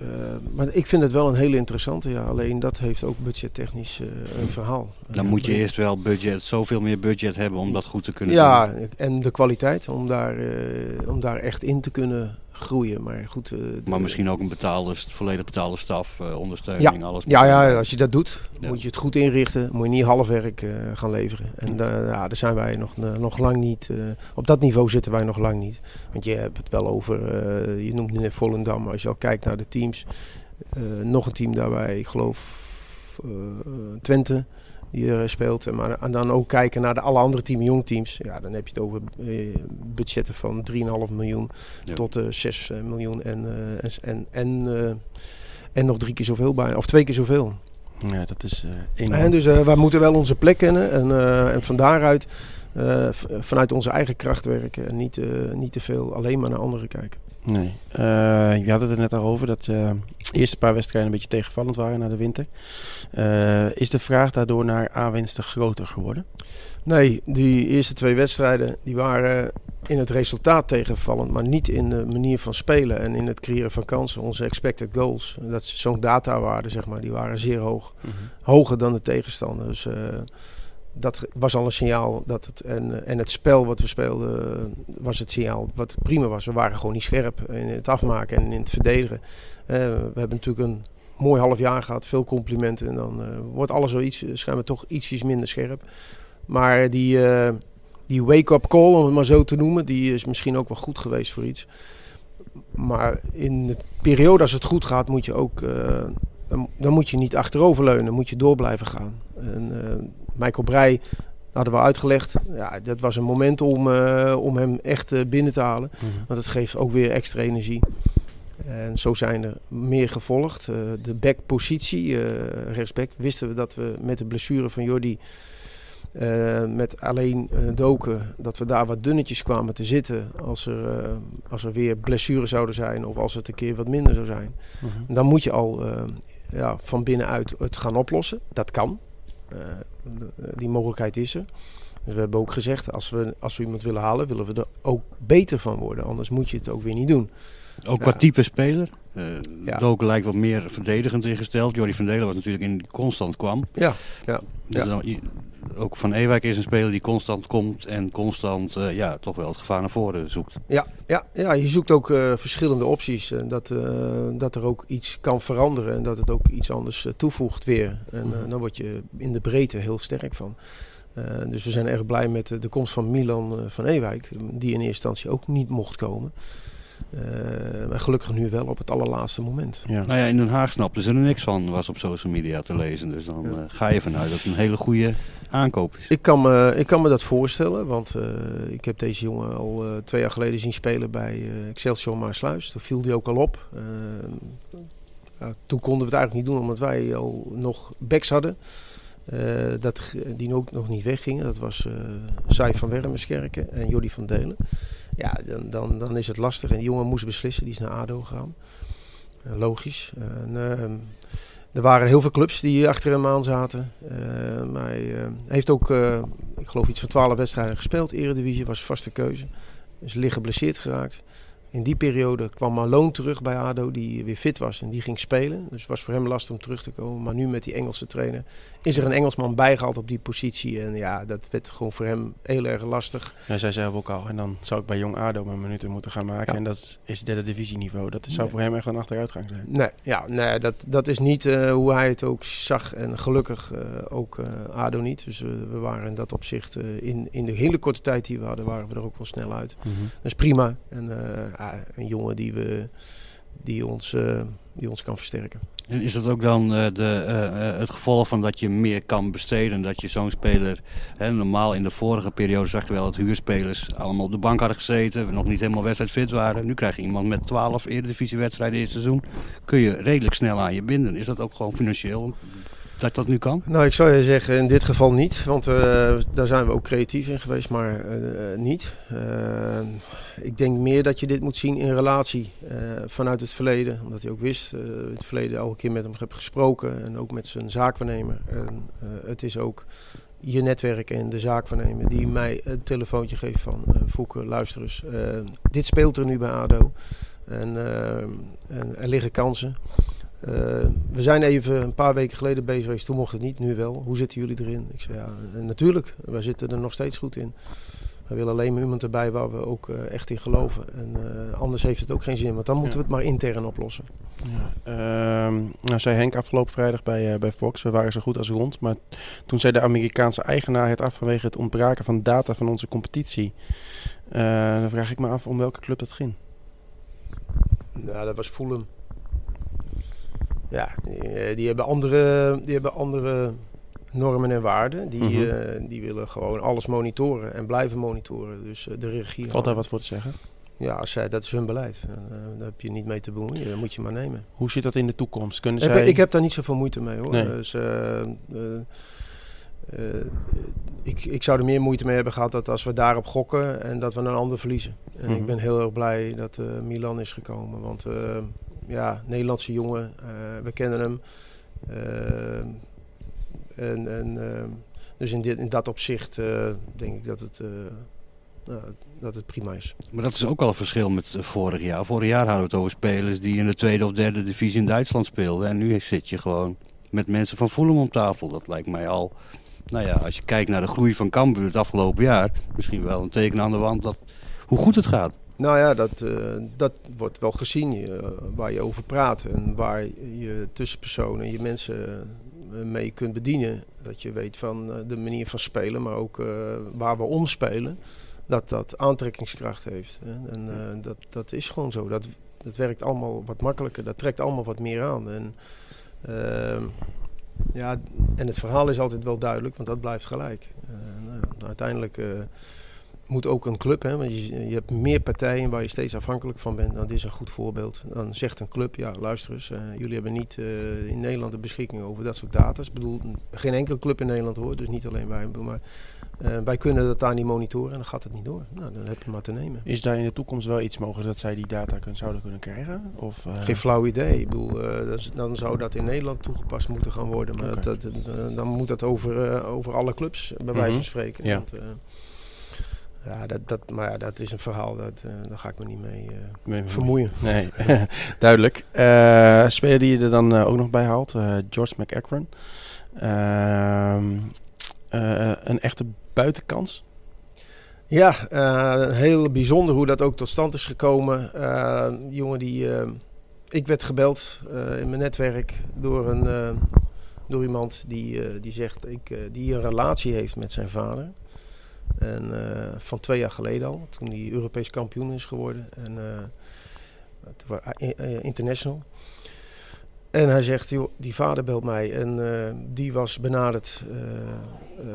uh, maar ik vind het wel een hele interessante. Ja. Alleen dat heeft ook budgettechnisch uh, een verhaal. Dan moet je eerst wel budget, zoveel meer budget hebben om dat goed te kunnen ja, doen. Ja, en de kwaliteit om daar, uh, om daar echt in te kunnen groeien. Maar goed. Uh, maar misschien ook een betaalde, volledig betaalde staf, uh, ondersteuning, ja. alles. Ja, ja, als je dat doet, ja. moet je het goed inrichten. Moet je niet halfwerk uh, gaan leveren. En ja, daar zijn wij nog, nog lang niet. op dat niveau zitten wij nog lang niet. Want je hebt het wel over, je noemt nu Volendam. Maar als je al kijkt naar de teams. Nog een team daarbij, ik geloof Twente die er speelt. Maar en dan ook kijken naar de alle andere team, jongteams. Ja, dan heb je het over uh, budgetten van 3,5 miljoen ja. tot uh, 6 miljoen. En, en, en, en nog drie keer zoveel bij, of twee keer zoveel. Ja, dat is En dus wij moeten wel onze plek kennen. En, en van daaruit, vanuit onze eigen kracht werken. En niet, niet te veel alleen maar naar anderen kijken. Nee. Uh, je had het er net al over dat uh, de eerste paar wedstrijden een beetje tegenvallend waren na de winter. Uh, is de vraag daardoor naar aanwinsten groter geworden? Nee, die eerste twee wedstrijden die waren in het resultaat tegenvallend, maar niet in de manier van spelen en in het creëren van kansen. Onze expected goals, dat zo'n datawaarde, zeg maar, die waren zeer hoog. Hoger dan de tegenstander. Dus eh, dat was al een signaal. Dat het, en, en het spel wat we speelden eh, was het signaal wat het prima was. We waren gewoon niet scherp in het afmaken en in het verdedigen. Eh, we hebben natuurlijk een mooi half jaar gehad, veel complimenten. En dan eh, wordt alles zoiets, schijnbaar toch ietsjes minder scherp. Maar die, eh, die wake-up call, om het maar zo te noemen, die is misschien ook wel goed geweest voor iets. Maar in de periode als het goed gaat, moet je ook. eh, dan, dan moet je niet achteroverleunen, moet je door blijven gaan. En, eh, Michael Breij hadden we uitgelegd. Ja, dat was een moment om, eh, om hem echt eh, binnen te halen. Want het geeft ook weer extra energie. En zo zijn er meer gevolgd. Eh, de backpositie, rechtsback, wisten we dat we met de blessure van Jordi... met alleen doken, dat we daar wat dunnetjes kwamen te zitten als er, als er weer blessures zouden zijn of als het een keer wat minder zou zijn. Mhm. Dan moet je al ja, van binnenuit het gaan oplossen. Dat kan. Die mogelijkheid is er. Dus we hebben ook gezegd, als we, als we iemand willen halen, willen we er ook beter van worden. Anders moet je het ook weer niet doen. Ook qua type speler. Eh Ja. Doken lijkt wat meer verdedigend ingesteld. Jordi van Delen was natuurlijk in constant kwam. Ja, ja. Dus Ja. dan, i- ook Van Ewijk is een speler die constant komt en constant eh, ja, toch wel het gevaar naar voren zoekt. Ja, ja, ja je zoekt ook eh, verschillende opties. En dat, dat er ook iets kan veranderen en dat het ook iets anders toevoegt weer. En eh, dan word je in de breedte heel sterk van. Dus we zijn erg blij met de, de komst van Milan van Ewijk, die in eerste instantie ook niet mocht komen. Eh, maar gelukkig nu wel op het allerlaatste moment. Ja. Nou ja, in Den Haag snapten ze er niks van, was op social media te lezen. Dus dan Ja. eh, ga je vanuit dat het een hele goede aankoop is. Ik kan me, ik kan me dat voorstellen, want eh, ik heb deze jongen al eh, twee jaar geleden zien spelen bij eh, Excelsior Maarsluis. Daar viel die ook al op. Eh, ja, toen konden we het eigenlijk niet doen, omdat wij al nog backs hadden. eh, dat, die ook nog niet weggingen. Dat was eh Sai van Wermerskerken en Jordi van Delen. Ja, dan, dan, dan is het lastig. En die jongen moest beslissen, die is naar ADO gegaan. Eh, logisch. Ehm, er waren heel veel clubs die achter hem aan zaten. Maar hij eh, heeft ook, eh, ik geloof, iets van 12 wedstrijden gespeeld. Eredivisie was vaste keuze. Is licht geblesseerd geraakt. In die periode kwam Malone terug bij ADO, die weer fit was en die ging spelen. Dus het was voor hem lastig om terug te komen. Maar nu met die Engelse trainer is er een Engelsman bijgehaald op die positie. En ja, dat werd gewoon voor hem heel erg lastig. Hij zei zelf ook al. En dan zou ik bij Jong ADO mijn minuten moeten gaan maken. Ja. En dat is- derde divisieniveau. Dat zou Nee. voor hem echt een achteruitgang zijn. Nee, ja, nee dat, dat is niet eh, hoe hij het ook zag. En gelukkig eh, ook eh, ADO niet. Dus we, we waren in dat opzicht, in, in de hele korte tijd die we hadden, waren we er ook wel snel uit. Dat is prima. En een jongen die, we, die, ons, eh, die ons kan versterken. En is dat ook dan eh, de, eh, het gevolg van dat je meer kan besteden? Dat je zo'n speler, hè, normaal in de vorige periode zag je wel dat huurspelers allemaal op de bank hadden gezeten, nog niet helemaal wedstrijdfit waren. Nu krijg je iemand met 12 eredivisiewedstrijden in het seizoen. Kun je redelijk snel aan je binden. Is dat ook gewoon financieel dat dat nu kan? Nou, ik zou je zeggen, in dit geval niet. Want eh, daar zijn we ook creatief in geweest, maar eh, eh, niet. Ik denk meer dat je dit moet zien in relatie vanuit het verleden. Omdat hij ook wist, in het verleden al een keer met hem heb gesproken. En ook met zijn zaakwaarnemer. En, het is ook je netwerk en de zaakwaarnemer die mij een telefoontje geeft van... Fouke, luister eens, dit speelt er nu bij ADO. En, en er liggen kansen. Eh, we zijn even een paar weken geleden bezig geweest, toen mocht het niet, nu wel. Hoe zitten jullie erin? Ik zei ja, eh, natuurlijk, wij zitten er nog steeds goed in. We willen alleen maar iemand erbij waar we ook eh, echt in geloven. En anders heeft het ook geen zin, want dan moeten Ja. we het maar intern oplossen. Ja. Ehm, nou zei Henk afgelopen vrijdag bij, bij Fox, we waren zo goed als rond. Maar toen zei de Amerikaanse eigenaar het af vanwege het ontbraken van data van onze competitie. Dan vraag ik me af om welke club dat ging. Ja, dat was Fulham. Ja, die, eh, die hebben andere, die hebben andere normen en waarden. Die, Mhm. eh, die willen gewoon alles monitoren en blijven monitoren. Dus eh, de regie. Valt daar wat voor te zeggen? Ja, als zij, dat is hun beleid. Daar heb je niet mee te bemoeien. Dat moet je maar nemen. Hoe zit dat in de toekomst? Kunnen Ik, zij... ben- ik heb daar niet zoveel moeite mee hoor. Nee. Dus, ik, ik zou er meer moeite mee hebben gehad dat als we daarop gokken en dat we een ander verliezen. En Mhm. ik ben heel erg blij dat Milan is gekomen. Want ja, Nederlandse jongen, eh, we kennen hem. Eh, en, en, eh, dus in, dit, in dat opzicht denk ik dat het, nou, dat het prima is. Maar dat is ook al een verschil met vorig jaar. Vorig jaar hadden we het over spelers die in de tweede of derde divisie in Duitsland speelden. En nu zit je gewoon met mensen van Fulham om tafel. Dat lijkt mij al, nou ja, als je kijkt naar de groei van Cambuur het afgelopen jaar, misschien wel een teken aan de wand dat, hoe goed het gaat. Nou ja, dat, eh, dat wordt wel gezien eh, waar je over praat en waar je tussenpersonen, je mensen eh, mee kunt bedienen. Dat je weet van de manier van spelen, maar ook waar we omspelen. Dat dat aantrekkingskracht heeft. Hè. En dat, dat is gewoon zo. Dat, dat werkt allemaal wat makkelijker. Dat trekt allemaal wat meer aan. En, ehm, ja, en het verhaal is altijd wel duidelijk, want dat blijft gelijk. Nou, uiteindelijk moet ook een club, hè, want je, je hebt meer partijen waar je steeds afhankelijk van bent. Nou, dit is een goed voorbeeld. Dan zegt een club, ja luister eens, eh, jullie hebben niet eh, in Nederland de beschikking over dat soort data. Ik bedoel, geen enkele club in Nederland hoor, dus niet alleen wij. Maar eh, wij kunnen dat daar niet monitoren en dan gaat het niet door. Nou, dan heb je maar te nemen. Is daar in de toekomst wel iets mogelijk dat zij die data kun, zouden kunnen krijgen? Of, Geen flauw idee. Ik bedoel, dat dan zou dat in Nederland toegepast moeten gaan worden. Maar dat, dat, dan moet dat over, over alle clubs, bij wijze Mhm. van spreken. Ja. Want, eh, ja, dat, dat, maar ja, dat is een verhaal, dat, eh, daar ga ik me niet mee eh, vermoeien. Nee, duidelijk. Eh speler die je er dan ook nog bij haalt, George McEachran. Ehm, eh, een echte buitenkans. Ja, heel bijzonder hoe dat ook tot stand is gekomen. Jongen die... ik werd gebeld in mijn netwerk door, een, door iemand die, die zegt... Ik, die een relatie heeft met zijn vader. En eh, van twee jaar geleden al, toen hij Europees kampioen is geworden. En eh, eh, international. En hij zegt, die vader belt mij en die was benaderd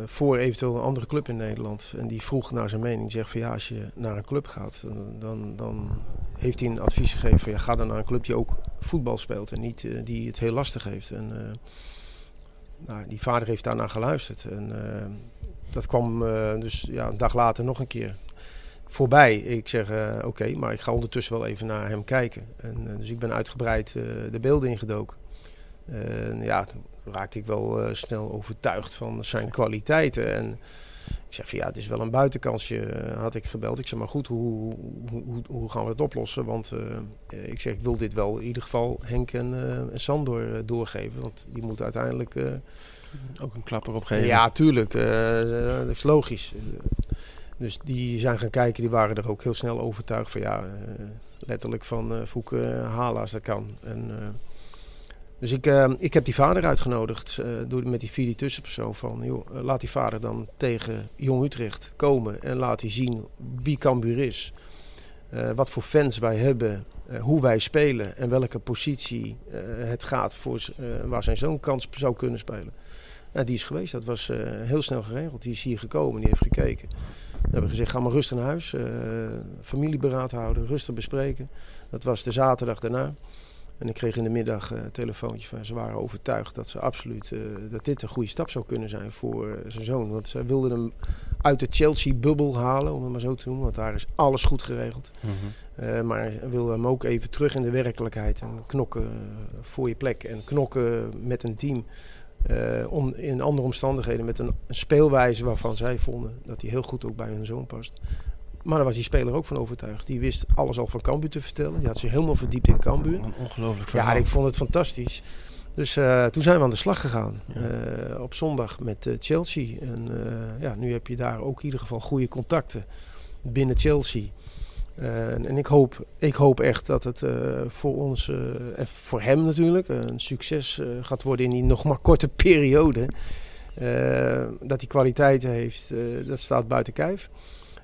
voor eventueel een andere club in Nederland. En die vroeg naar zijn mening. Zegt van ja, als je naar een club gaat, dan, dan, heeft hij een advies gegeven van ja, ga dan naar een club die ook voetbal speelt en niet die het heel lastig heeft. En nou, die vader heeft daarnaar geluisterd. En dat kwam eh, dus ja, een dag later nog een keer voorbij. Ik zeg eh, oké, maar ik ga ondertussen wel even naar hem kijken. En, eh, dus ik ben uitgebreid de beelden ingedoken. En ja, toen raakte ik wel snel overtuigd van zijn kwaliteiten. En ik zeg van ja, het is wel een buitenkansje, had ik gebeld. Ik zeg maar goed, hoe, hoe, hoe, hoe gaan we het oplossen? Want ik zeg, ik wil dit wel in ieder geval Henk en, en Sandor doorgeven. Want die moeten uiteindelijk... Ook een klapper opgeven. ja, tuurlijk. eh, dat is logisch. Dus die zijn gaan kijken, die waren er ook heel snel overtuigd van ja, eh, letterlijk van eh Fouke halen als dat kan. En, dus ik, ik heb die vader uitgenodigd eh, door, met die vierde tussenpersoon van joh, laat die vader dan tegen Jong Utrecht komen en laat hij zien wie Cambuur is. Wat voor fans wij hebben, hoe wij spelen en welke positie het gaat voor, waar zijn zoon kans zou kunnen spelen. Nou, die is geweest, dat was eh, heel snel geregeld. Die is hier gekomen, die heeft gekeken. We hebben gezegd, ga maar rustig naar huis, eh, familieberaad houden, rustig bespreken. Dat was de zaterdag daarna. En ik kreeg in de middag eh, een telefoontje van ze waren overtuigd dat ze absoluut dat dit een goede stap zou kunnen zijn voor zijn zoon. Want ze wilden hem uit de Chelsea-bubbel halen, om het maar zo te noemen. Want daar is alles goed geregeld. Mhm. Eh, maar hij wil hem ook even terug in de werkelijkheid en knokken voor je plek. En knokken met een team eh, om, in andere omstandigheden met een, een speelwijze waarvan zij vonden dat hij heel goed ook bij hun zoon past. Maar daar was die speler ook van overtuigd. Die wist alles al van Cambuur te vertellen. Die had zich helemaal verdiept in Cambuur. Ongelooflijk verhaal. Ja, ik vond het fantastisch. Dus eh, toen zijn we aan de slag gegaan. Ja. Eh, op zondag met Chelsea. En ja, nu heb je daar ook in ieder geval goede contacten binnen Chelsea. Eh, en ik hoop, ik hoop echt dat het eh, voor ons, eh, en voor hem natuurlijk, een succes gaat worden in die nog maar korte periode. Dat hij kwaliteiten heeft, dat staat buiten kijf.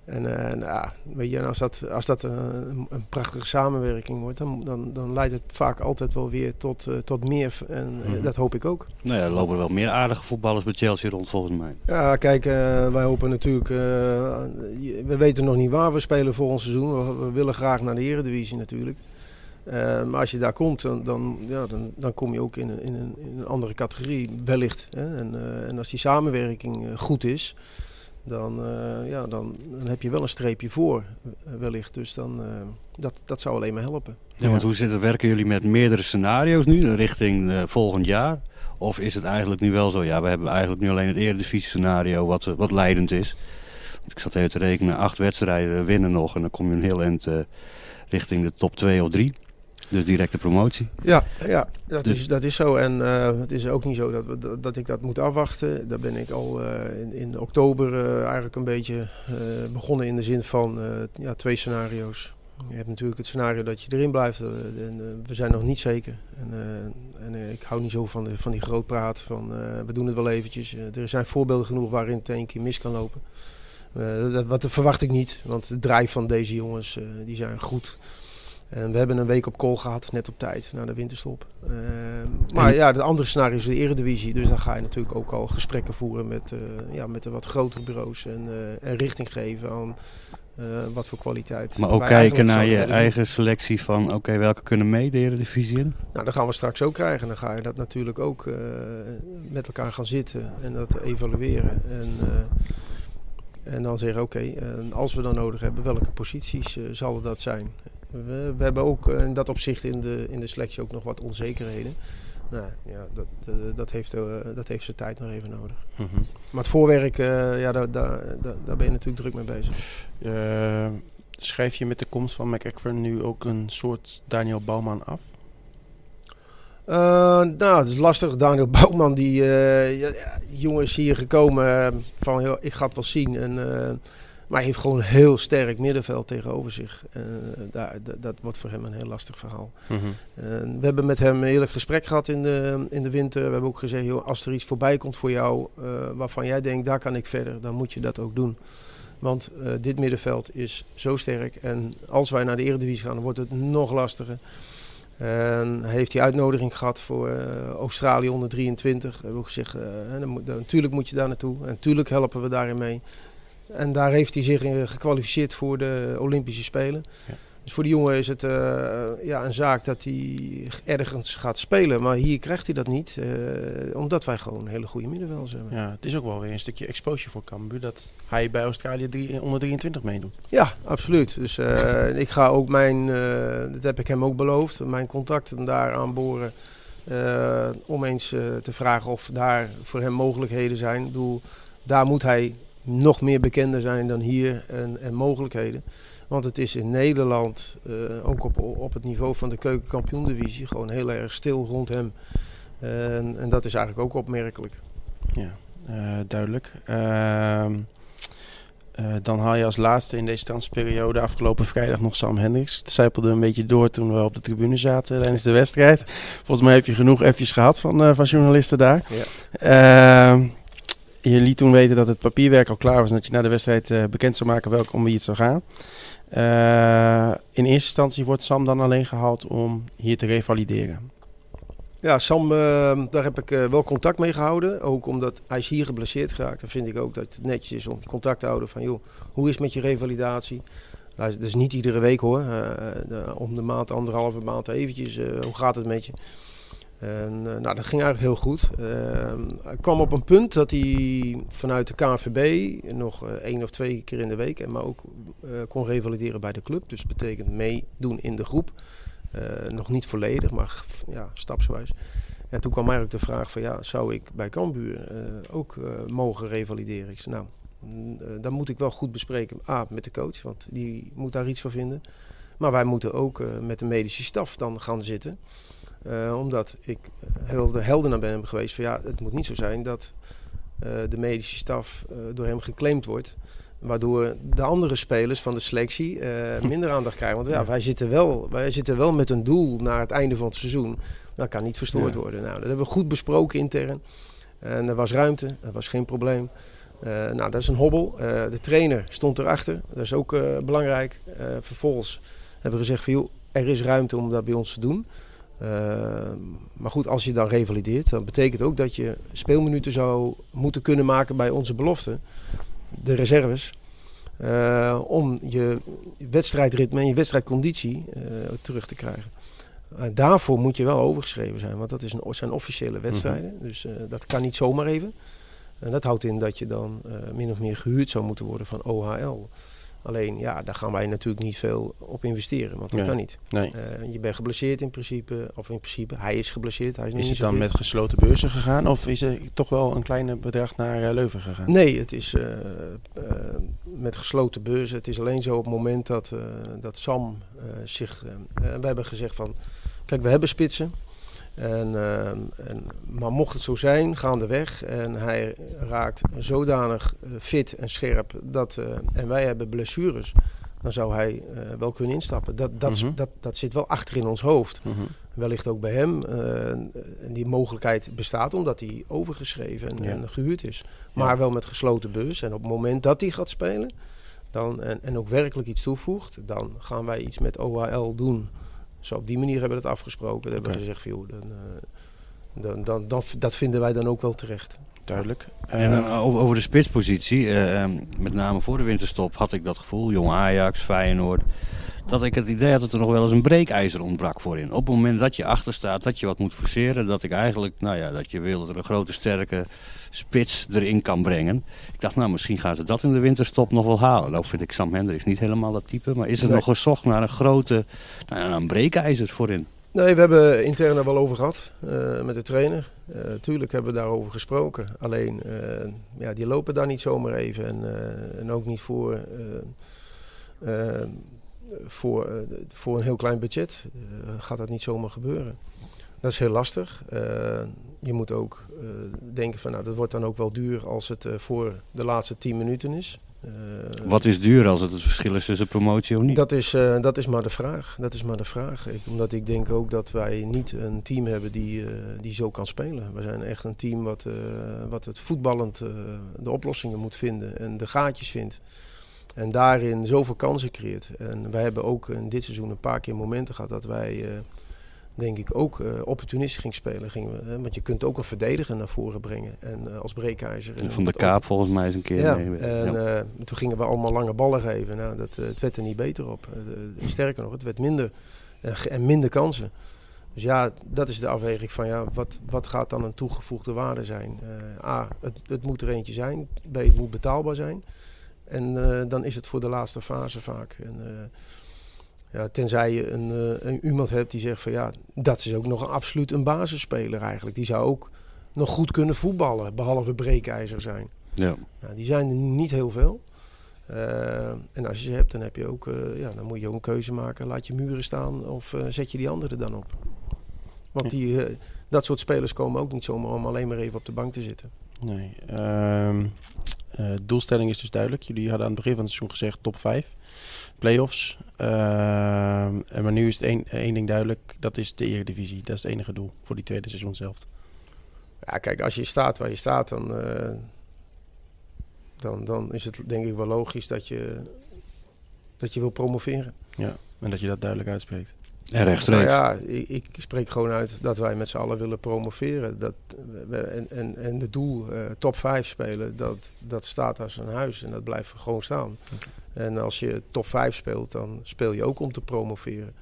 En eh, nou, ja, weet je, en als dat, als dat een, een prachtige samenwerking wordt, dan, dan, dan leidt het vaak altijd wel weer tot, eh, tot meer. En eh, Mhm. dat hoop ik ook. Nou ja, er lopen wel meer aardige voetballers bij Chelsea rond volgens mij. Ja, kijk, eh, wij hopen natuurlijk. eh, we weten nog niet waar we spelen volgend seizoen. We, we willen graag naar de Eredivisie natuurlijk. Eh, maar als je daar komt, dan, dan, ja, dan, dan kom je ook in een, in een, in een andere categorie, wellicht. Hè? En, eh, en als die samenwerking eh, goed is, dan, eh, ja, dan, dan heb je wel een streepje voor, eh, wellicht. Dus dan, eh, dat, dat zou alleen maar helpen. Ja, want hoe zit het? Werken jullie met meerdere scenario's nu richting eh, volgend jaar? Of is het eigenlijk nu wel zo? Ja, we hebben eigenlijk nu alleen het eredivisie scenario wat, wat leidend is. Ik zat even te rekenen, acht wedstrijden winnen nog en dan kom je een heel eind eh, richting de top 2 of 3. Dus directe promotie. Ja, ja dat, Dus- is, dat is zo. En eh, het is ook niet zo dat, we- dat, dat ik dat moet afwachten. Daar ben ik al eh, in, in oktober eh, eigenlijk een beetje begonnen in de zin van ja, twee scenario's. Je hebt natuurlijk het scenario dat je erin blijft. en, we zijn nog niet zeker. En, en ik hou niet zo van, de, van die grootpraat van we doen het wel eventjes. Er zijn voorbeelden genoeg waarin het één keer mis kan lopen. Dat, wat verwacht ik niet, want de drijf van deze jongens die zijn goed. En we hebben een week op kool gehad, net op tijd, na de winterstop. Eh, maar ja, het andere scenario is de eredivisie. Dus dan ga je natuurlijk ook al gesprekken voeren met, eh, ja, met de wat grotere bureaus. En, eh, en richting geven aan eh, wat voor kwaliteit. Maar ook kijken naar je eigen selectie van oké, welke kunnen mee de Eredivisie in? Nou, dat gaan we straks ook krijgen. Dan ga je dat natuurlijk ook eh, met elkaar gaan zitten en dat evalueren. En, eh, en dan zeggen, oké, als we dan nodig hebben, welke posities eh, zal dat zijn? We, we hebben ook eh, in dat opzicht in de, in de selectie ook nog wat onzekerheden. Nou ja, dat, eh, dat, heeft, eh, dat heeft zijn tijd nog even nodig. Mhm. Maar het voorwerk, ja, daar, daar, daar, daar ben je natuurlijk druk mee bezig. Schrijf je met de komst van McEachran nu ook een soort Daniel Bouwman af? Nou, het is lastig. Daniel Bouwman, die, ja, ja, die jongen is hier gekomen van, ik ga het wel zien. En, maar hij heeft gewoon een heel sterk middenveld tegenover zich. Eh, daar, dat, wordt voor hem een heel lastig verhaal. En we hebben met hem een eerlijk gesprek gehad in de, in de winter. We hebben ook gezegd, joh, als er iets voorbij komt voor jou eh, waarvan jij denkt, daar kan ik verder, dan moet je dat ook doen. Want eh, dit middenveld is zo sterk. En als wij naar de Eredivisie gaan, dan wordt het nog lastiger. En hij heeft die uitnodiging gehad voor eh, Australië onder 23. We hebben ook gezegd, eh, dan moet, dan- natuurlijk moet je daar naartoe. En natuurlijk helpen we daarin mee. En daar heeft hij zich in gekwalificeerd voor de Olympische Spelen. Ja. Dus voor die jongen is het eh, ja, een zaak dat hij ergens gaat spelen. Maar hier krijgt hij dat niet. eh, omdat wij gewoon hele goede middenvelders hebben. Ja, het is ook wel weer een stukje exposure voor Cambuur dat hij bij Australië drie, onder 23 meedoet. Ja, absoluut. Dus eh, ik ga ook mijn, eh, dat heb ik hem ook beloofd, mijn contacten daar aanboren. eh om eens eh, te vragen of daar voor hem mogelijkheden zijn. Ik bedoel, daar moet hij nog meer bekender zijn dan hier en, en mogelijkheden. Want het is in Nederland, eh, ook op, op het niveau van de keukenkampioen-divisie, gewoon heel erg stil rond hem. En, en dat is eigenlijk ook opmerkelijk. Ja, eh, duidelijk. Ehm, eh, dan haal je als laatste in deze transferperiode afgelopen vrijdag nog Sam Hendricks. Het zijpelde een beetje door toen we op de tribune zaten tijdens de wedstrijd. Volgens mij heb je genoeg F's gehad van, van journalisten daar. Ehm, je liet toen weten dat het papierwerk al klaar was en dat je na de wedstrijd eh, bekend zou maken welk om wie het zou gaan. Eh, in eerste instantie wordt Sam dan alleen gehaald om hier te revalideren. Ja, Sam, eh, daar heb ik wel contact mee gehouden. Ook omdat hij is hier geblesseerd geraakt. Dan vind ik ook dat het netjes is om contact te houden van... joh, hoe is het met je revalidatie? Nou, dat is niet iedere week hoor. Om de maand, anderhalve maand eventjes. hoe gaat het met je? En, eh, nou, dat ging eigenlijk heel goed. Eh, hij kwam op een punt dat hij vanuit de KNVB nog eh, één of twee keer in de week... en maar ook eh, kon revalideren bij de club. Dus dat betekent meedoen in de groep. Eh, nog niet volledig, maar ja, stapsgewijs. En toen kwam eigenlijk de vraag van ja, zou ik bij Cambuur eh, ook eh, mogen revalideren? Ik zei nou, mm, eh, dan moet ik wel goed bespreken. A, met de coach, want die moet daar iets van vinden. Maar wij moeten ook eh, met de medische staf dan gaan zitten. Eh, omdat ik heel de helder naar ben geweest van ja, het moet niet zo zijn dat eh, de medische staf eh, door hem geclaimd wordt. Waardoor de andere spelers van de selectie eh, minder aandacht krijgen. Want ja, wij zitten, wel, wij zitten wel met een doel naar het einde van het seizoen. Dat kan niet verstoord Ja. worden. Nou, dat hebben we goed besproken intern. En er was ruimte, er was geen probleem. Eh, nou, dat is een hobbel. Eh, de trainer stond erachter. Dat is ook eh, belangrijk. Eh, vervolgens hebben we gezegd van joh, er is ruimte om dat bij ons te doen. Eh, maar goed, als je dan revalideert, dan betekent ook dat je speelminuten zou moeten kunnen maken bij onze belofte. De reserves. Eh, om je wedstrijdritme en je wedstrijdconditie eh, terug te krijgen. Eh, daarvoor moet je wel overgeschreven zijn, want dat is een, zijn officiële wedstrijden. Dus dat kan niet zomaar even. En dat houdt in dat je dan min of meer gehuurd zou moeten worden van OHL. Alleen ja, daar gaan wij natuurlijk niet veel op investeren, want dat Nee. kan niet. Nee. Eh, je bent geblesseerd in principe, of in principe, hij is geblesseerd. Hij is, Is niet het dan fit. met gesloten beurzen gegaan of is er toch wel een kleine bedrag naar eh, Leuven gegaan? Nee, het is eh, met gesloten beurzen. Het is alleen zo op het moment dat, dat Sam zich. we hebben gezegd van. Kijk, we hebben spitsen. En, eh, en, maar mocht het zo zijn, gaandeweg. En hij raakt zodanig eh, fit en scherp. Dat, eh, en wij hebben blessures. Dan zou hij eh, wel kunnen instappen. Dat, dat, Mhm. dat, dat zit wel achter in ons hoofd. Mhm. Wellicht ook bij hem. en die mogelijkheid bestaat omdat hij overgeschreven en, Ja. en gehuurd is. Maar wel met gesloten bus. En op het moment dat hij gaat spelen dan, en, en ook werkelijk iets toevoegt, dan gaan wij iets met OHL doen. Zo op die manier hebben we het afgesproken. Dan hebben we gezegd, van, joh, dan, eh, dan, dan, dan, dat vinden wij dan ook wel terecht. Duidelijk. En dan Eh, over, de spitspositie, eh, ehm, met name voor de winterstop had ik dat gevoel, jong Ajax, Feyenoord, dat ik het idee had dat er nog wel eens een breekijzer ontbrak voorin. Op het moment dat je achter staat, dat je wat moet forceren, dat ik eigenlijk, nou ja, dat je wil dat er een grote sterke spits erin kan brengen. Ik dacht, nou misschien gaan ze dat in de winterstop nog wel halen. Nou vind ik Sam Hendricks niet helemaal dat type, maar is er Nee. nog gezocht naar een grote, nou ja, een breekijzer voorin? Nee, we hebben intern er wel over gehad eh, met de trainer. Eh, tuurlijk hebben we daarover gesproken. Alleen, eh, ja, die lopen daar niet zomaar even. En, en ook niet voor, voor, voor een heel klein budget. Gaat dat niet zomaar gebeuren. Dat is heel lastig. Je moet ook denken van, nou, dat wordt dan ook wel duur als het voor de laatste 10 minuten is. Eh, Wat is duur als het het verschil is tussen promotie of niet? dat is, eh, dat is maar de vraag. Dat is maar de vraag. Ik, omdat ik denk ook dat wij niet een team hebben die, eh, die zo kan spelen. We zijn echt een team wat, wat het voetballend de oplossingen moet vinden en de gaatjes vindt. En daarin zoveel kansen creëert. En wij hebben ook in dit seizoen een paar keer momenten gehad dat wij, denk ik, ook eh opportunistisch gingen spelen. Gingen we, hè, want je kunt ook een verdediger naar voren brengen. En eh, als breekijzer. En Van de Kaap volgens mij eens een keer. ja, mee. en Ja. eh, toen gingen we allemaal lange ballen geven. Nou, dat, het werd er niet beter op. Sterker nog, het werd minder en minder kansen. Dus ja, dat is de afweging van ja, wat, wat gaat dan een toegevoegde waarde zijn? A, het, het moet er eentje zijn. B, het moet betaalbaar zijn. En dan is het voor de laatste fase vaak. En, ja, tenzij je een, eh, een iemand hebt die zegt van ja, dat is ook nog een, absoluut een basisspeler eigenlijk. Die zou ook nog goed kunnen voetballen, behalve breekijzer zijn. Ja. Nou, die zijn er niet heel veel. Eh, en als je ze hebt, dan, heb je ook, eh, ja, dan moet je ook een keuze maken. Laat je muren staan of zet je die andere dan op. Want die, dat soort spelers komen ook niet zomaar om alleen maar even op de bank te zitten. Nee. ehm, eh, doelstelling is dus duidelijk. Jullie hadden aan het begin van het seizoen gezegd top 5. Playoffs. Ehm, en maar nu is het één, één ding duidelijk. Dat is de Eredivisie. Dat is het enige doel voor die tweede seizoen zelf. Ja, kijk, als je staat waar je staat, dan, eh, dan, dan is het denk ik wel logisch dat je, dat je wil promoveren. Ja. En dat je dat duidelijk uitspreekt. En rechtstreeks. Nou ja, ik, ik spreek gewoon uit dat wij met z'n allen willen promoveren. Dat, we, en, en, en het doel eh, top 5 spelen, dat, dat staat als een huis en dat blijft gewoon staan. En als je top 5 speelt, dan speel je ook om te promoveren.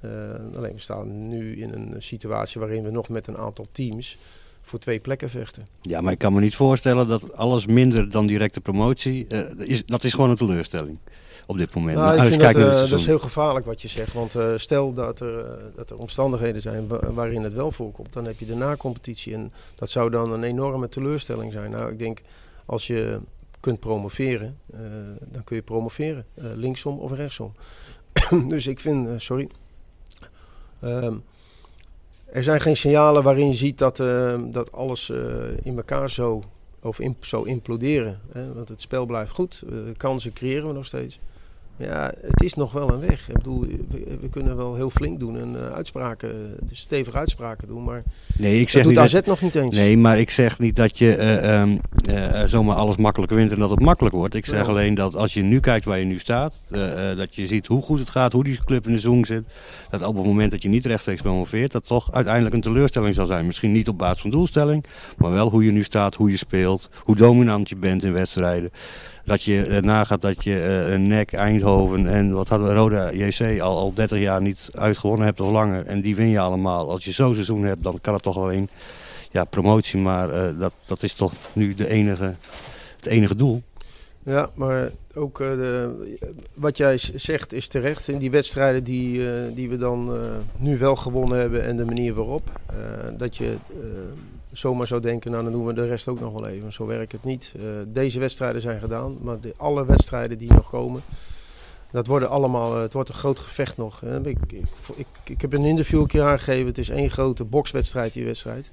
Eh, alleen we staan nu in een situatie waarin we nog met een aantal teams voor twee plekken vechten. Ja, maar ik kan me niet voorstellen dat alles minder dan directe promotie, eh, is, dat is gewoon een teleurstelling op dit moment. Nou, ik vind dat, eh, dat is heel gevaarlijk wat je zegt. Want stel dat er, dat er omstandigheden zijn wa- waarin het wel voorkomt, dan heb je de na-competitie. En dat zou dan een enorme teleurstelling zijn. Nou, ik denk als je kunt promoveren, eh, dan kun je promoveren. eh, linksom of rechtsom. dus ik vind, eh, sorry. Ehm, er zijn geen signalen waarin je ziet dat, eh, dat alles in elkaar zo, of zo imploderen. Hè? Want het spel blijft goed. kansen creëren we nog steeds. Ja, het is nog wel een weg. Ik bedoel, we, we kunnen wel heel flink doen en eh, uitspraken, dus stevige uitspraken doen, maar Nee, ik dat zeg doet niet AZ dat, nog niet eens. nee, maar ik zeg niet dat je eh, ehm, eh, zomaar alles makkelijk wint en dat het makkelijk wordt. Ik zeg Ja. alleen dat als je nu kijkt waar je nu staat, eh, eh, dat je ziet hoe goed het gaat, hoe die club in de zoen zit, dat op het moment dat je niet rechtstreeks promoveert, dat toch uiteindelijk een teleurstelling zal zijn. Misschien niet op basis van doelstelling, maar wel hoe je nu staat, hoe je speelt, hoe dominant je bent in wedstrijden. Dat je eh, nagaat dat je eh, een NEC, Eindhoven en wat hadden we, Roda JC al, al 30 jaar niet uitgewonnen hebt of langer. En die win je allemaal. Als je zo'n seizoen hebt, dan kan het toch alleen ja, promotie. Maar eh, dat, dat is toch nu de enige, het enige doel. Ja, maar ook eh, de, wat jij zegt is terecht. In die wedstrijden die, eh, die we dan eh, nu wel gewonnen hebben en de manier waarop. eh, dat je eh, zomaar zou denken, nou dan doen we de rest ook nog wel even. Zo werkt het niet. Eh, deze wedstrijden zijn gedaan, maar de, alle wedstrijden die nog komen, dat worden allemaal, eh, het wordt een groot gevecht nog. ik, ik, ik heb een interview een keer aangegeven, het is één grote bokswedstrijd die wedstrijd.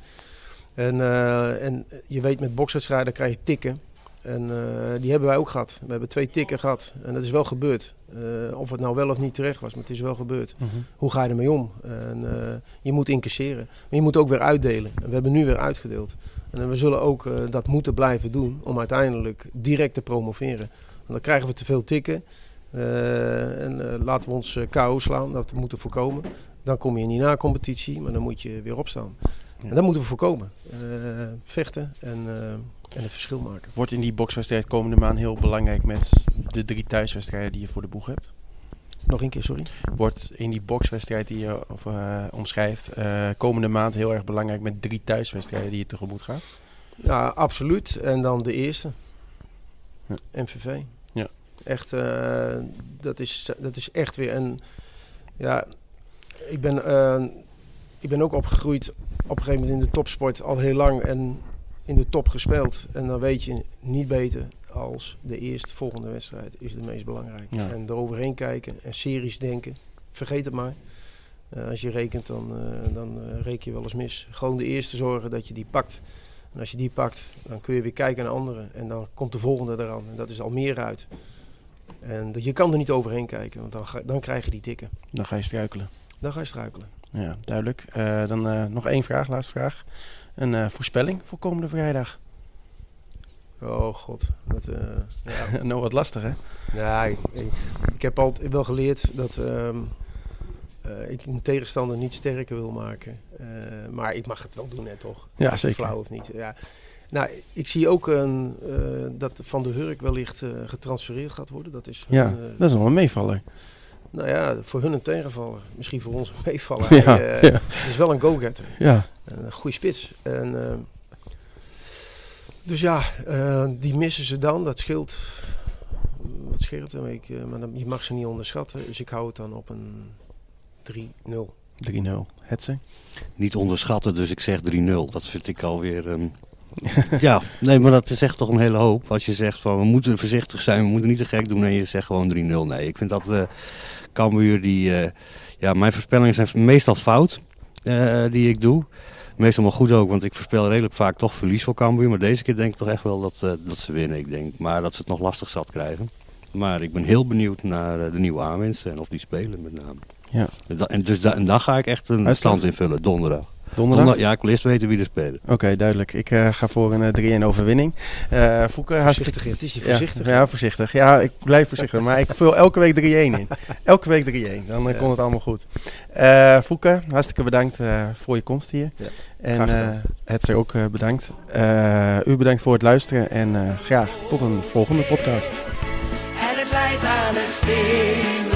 En, eh, en je weet met bokswedstrijden krijg je tikken. En eh, die hebben wij ook gehad. We hebben twee tikken gehad. En dat is wel gebeurd. Eh, of het nou wel of niet terecht was, maar het is wel gebeurd. Hoe ga je ermee om? En, eh, je moet incasseren. Maar je moet ook weer uitdelen. En we hebben nu weer uitgedeeld. En we zullen ook dat moeten blijven doen om uiteindelijk direct te promoveren. Want dan krijgen we te veel tikken. en laten we ons KO slaan. Dat we moeten voorkomen. Dan kom je in die na-competitie, maar dan moet je weer opstaan. En dat moeten we voorkomen. Eh, vechten en, eh, en het verschil maken. Wordt in die bokswedstrijd komende maand heel belangrijk met de drie thuiswedstrijden die je voor de boeg hebt? Nog een keer, sorry. Wordt in die bokswedstrijd die je of, eh, omschrijft komende maand heel erg belangrijk met drie thuiswedstrijden die je tegemoet gaat? Ja, absoluut. En dan de eerste. Ja. MVV. Ja. Echt, dat, is, dat is echt weer een... Ja, ik ben, ik ben ook opgegroeid op een gegeven moment in de topsport al heel lang en in de top gespeeld. En dan weet je niet beter als de eerste volgende wedstrijd is de meest belangrijke. Ja. En eroverheen kijken en series denken. Vergeet het maar. Eh, als je rekent, dan, eh, dan eh, reken je wel eens mis. Gewoon de eerste zorgen dat je die pakt. En als je die pakt, dan kun je weer kijken naar anderen. En dan komt de volgende eraan. En dat is al meer uit. En je kan er niet overheen kijken, want dan, ga, dan krijg je die tikken. Dan ga je struikelen. Dan ga je struikelen. Ja, duidelijk. Eh, dan eh, nog één vraag, laatste vraag. Een eh, voorspelling voor komende vrijdag. Oh god. Dat, ja. nou, wat lastig hè? Ja, ik, ik, ik heb altijd wel geleerd dat ehm, eh, ik een tegenstander niet sterker wil maken. Maar ik mag het wel doen, hè, toch? Ja, zeker. Flauw of niet. Ja. Nou, ik zie ook een, dat Van de Hurk wellicht getransfereerd gaat worden. Dat is, Ja, een, dat is nog een meevaller. Nou ja, voor hun een tegenvaller. Misschien voor ons een meevaller. Ja, Hij, eh, ja. Het is wel een go-getter. Ja, Een goede spits. En, eh, dus ja, eh, die missen ze dan. Dat scheelt. Wat scheelt hem? Ik, eh, maar dan, je mag ze niet onderschatten. Dus ik hou het dan op een 3-0. 3-0. Hetze. Niet onderschatten, dus ik zeg 3-0. Dat vind ik alweer... ehm, ja, nee, maar dat zegt toch een hele hoop. Als je zegt van we moeten voorzichtig zijn, we moeten niet te gek doen en je zegt gewoon 3-0. Nee, ik vind dat eh Cambuur die... eh, ja, mijn voorspellingen zijn meestal fout eh, die ik doe. Meestal maar goed ook, want ik voorspel redelijk vaak toch verlies voor Cambuur. Maar deze keer denk ik toch echt wel dat, dat ze winnen. Ik denk maar dat ze het nog lastig zat krijgen. Maar ik ben heel benieuwd naar de nieuwe aanwinsten en of die spelen met name. Ja. En, dus da- en dan ga ik echt een Uitslag? stand invullen, donderdag. Donderdag? Ja, ik wil eerst weten wie er spelen. Oké, duidelijk. Ik eh, ga voor een eh, 3-1 overwinning. Eh Fouke, hartstikke... Voorzichtig, het is die Ja, voorzichtig. Ja, voorzichtig. Ja, ik blijf voorzichtig. maar ik vul elke week 3-1 in. Elke week 3-1. Dan eh, Ja. komt het allemaal goed. Eh Fouke, hartstikke bedankt eh, voor je komst hier. Ja, en eh het ook eh, bedankt. Eh, u bedankt voor het luisteren. En eh, graag tot een volgende podcast. en het leidt aan singel.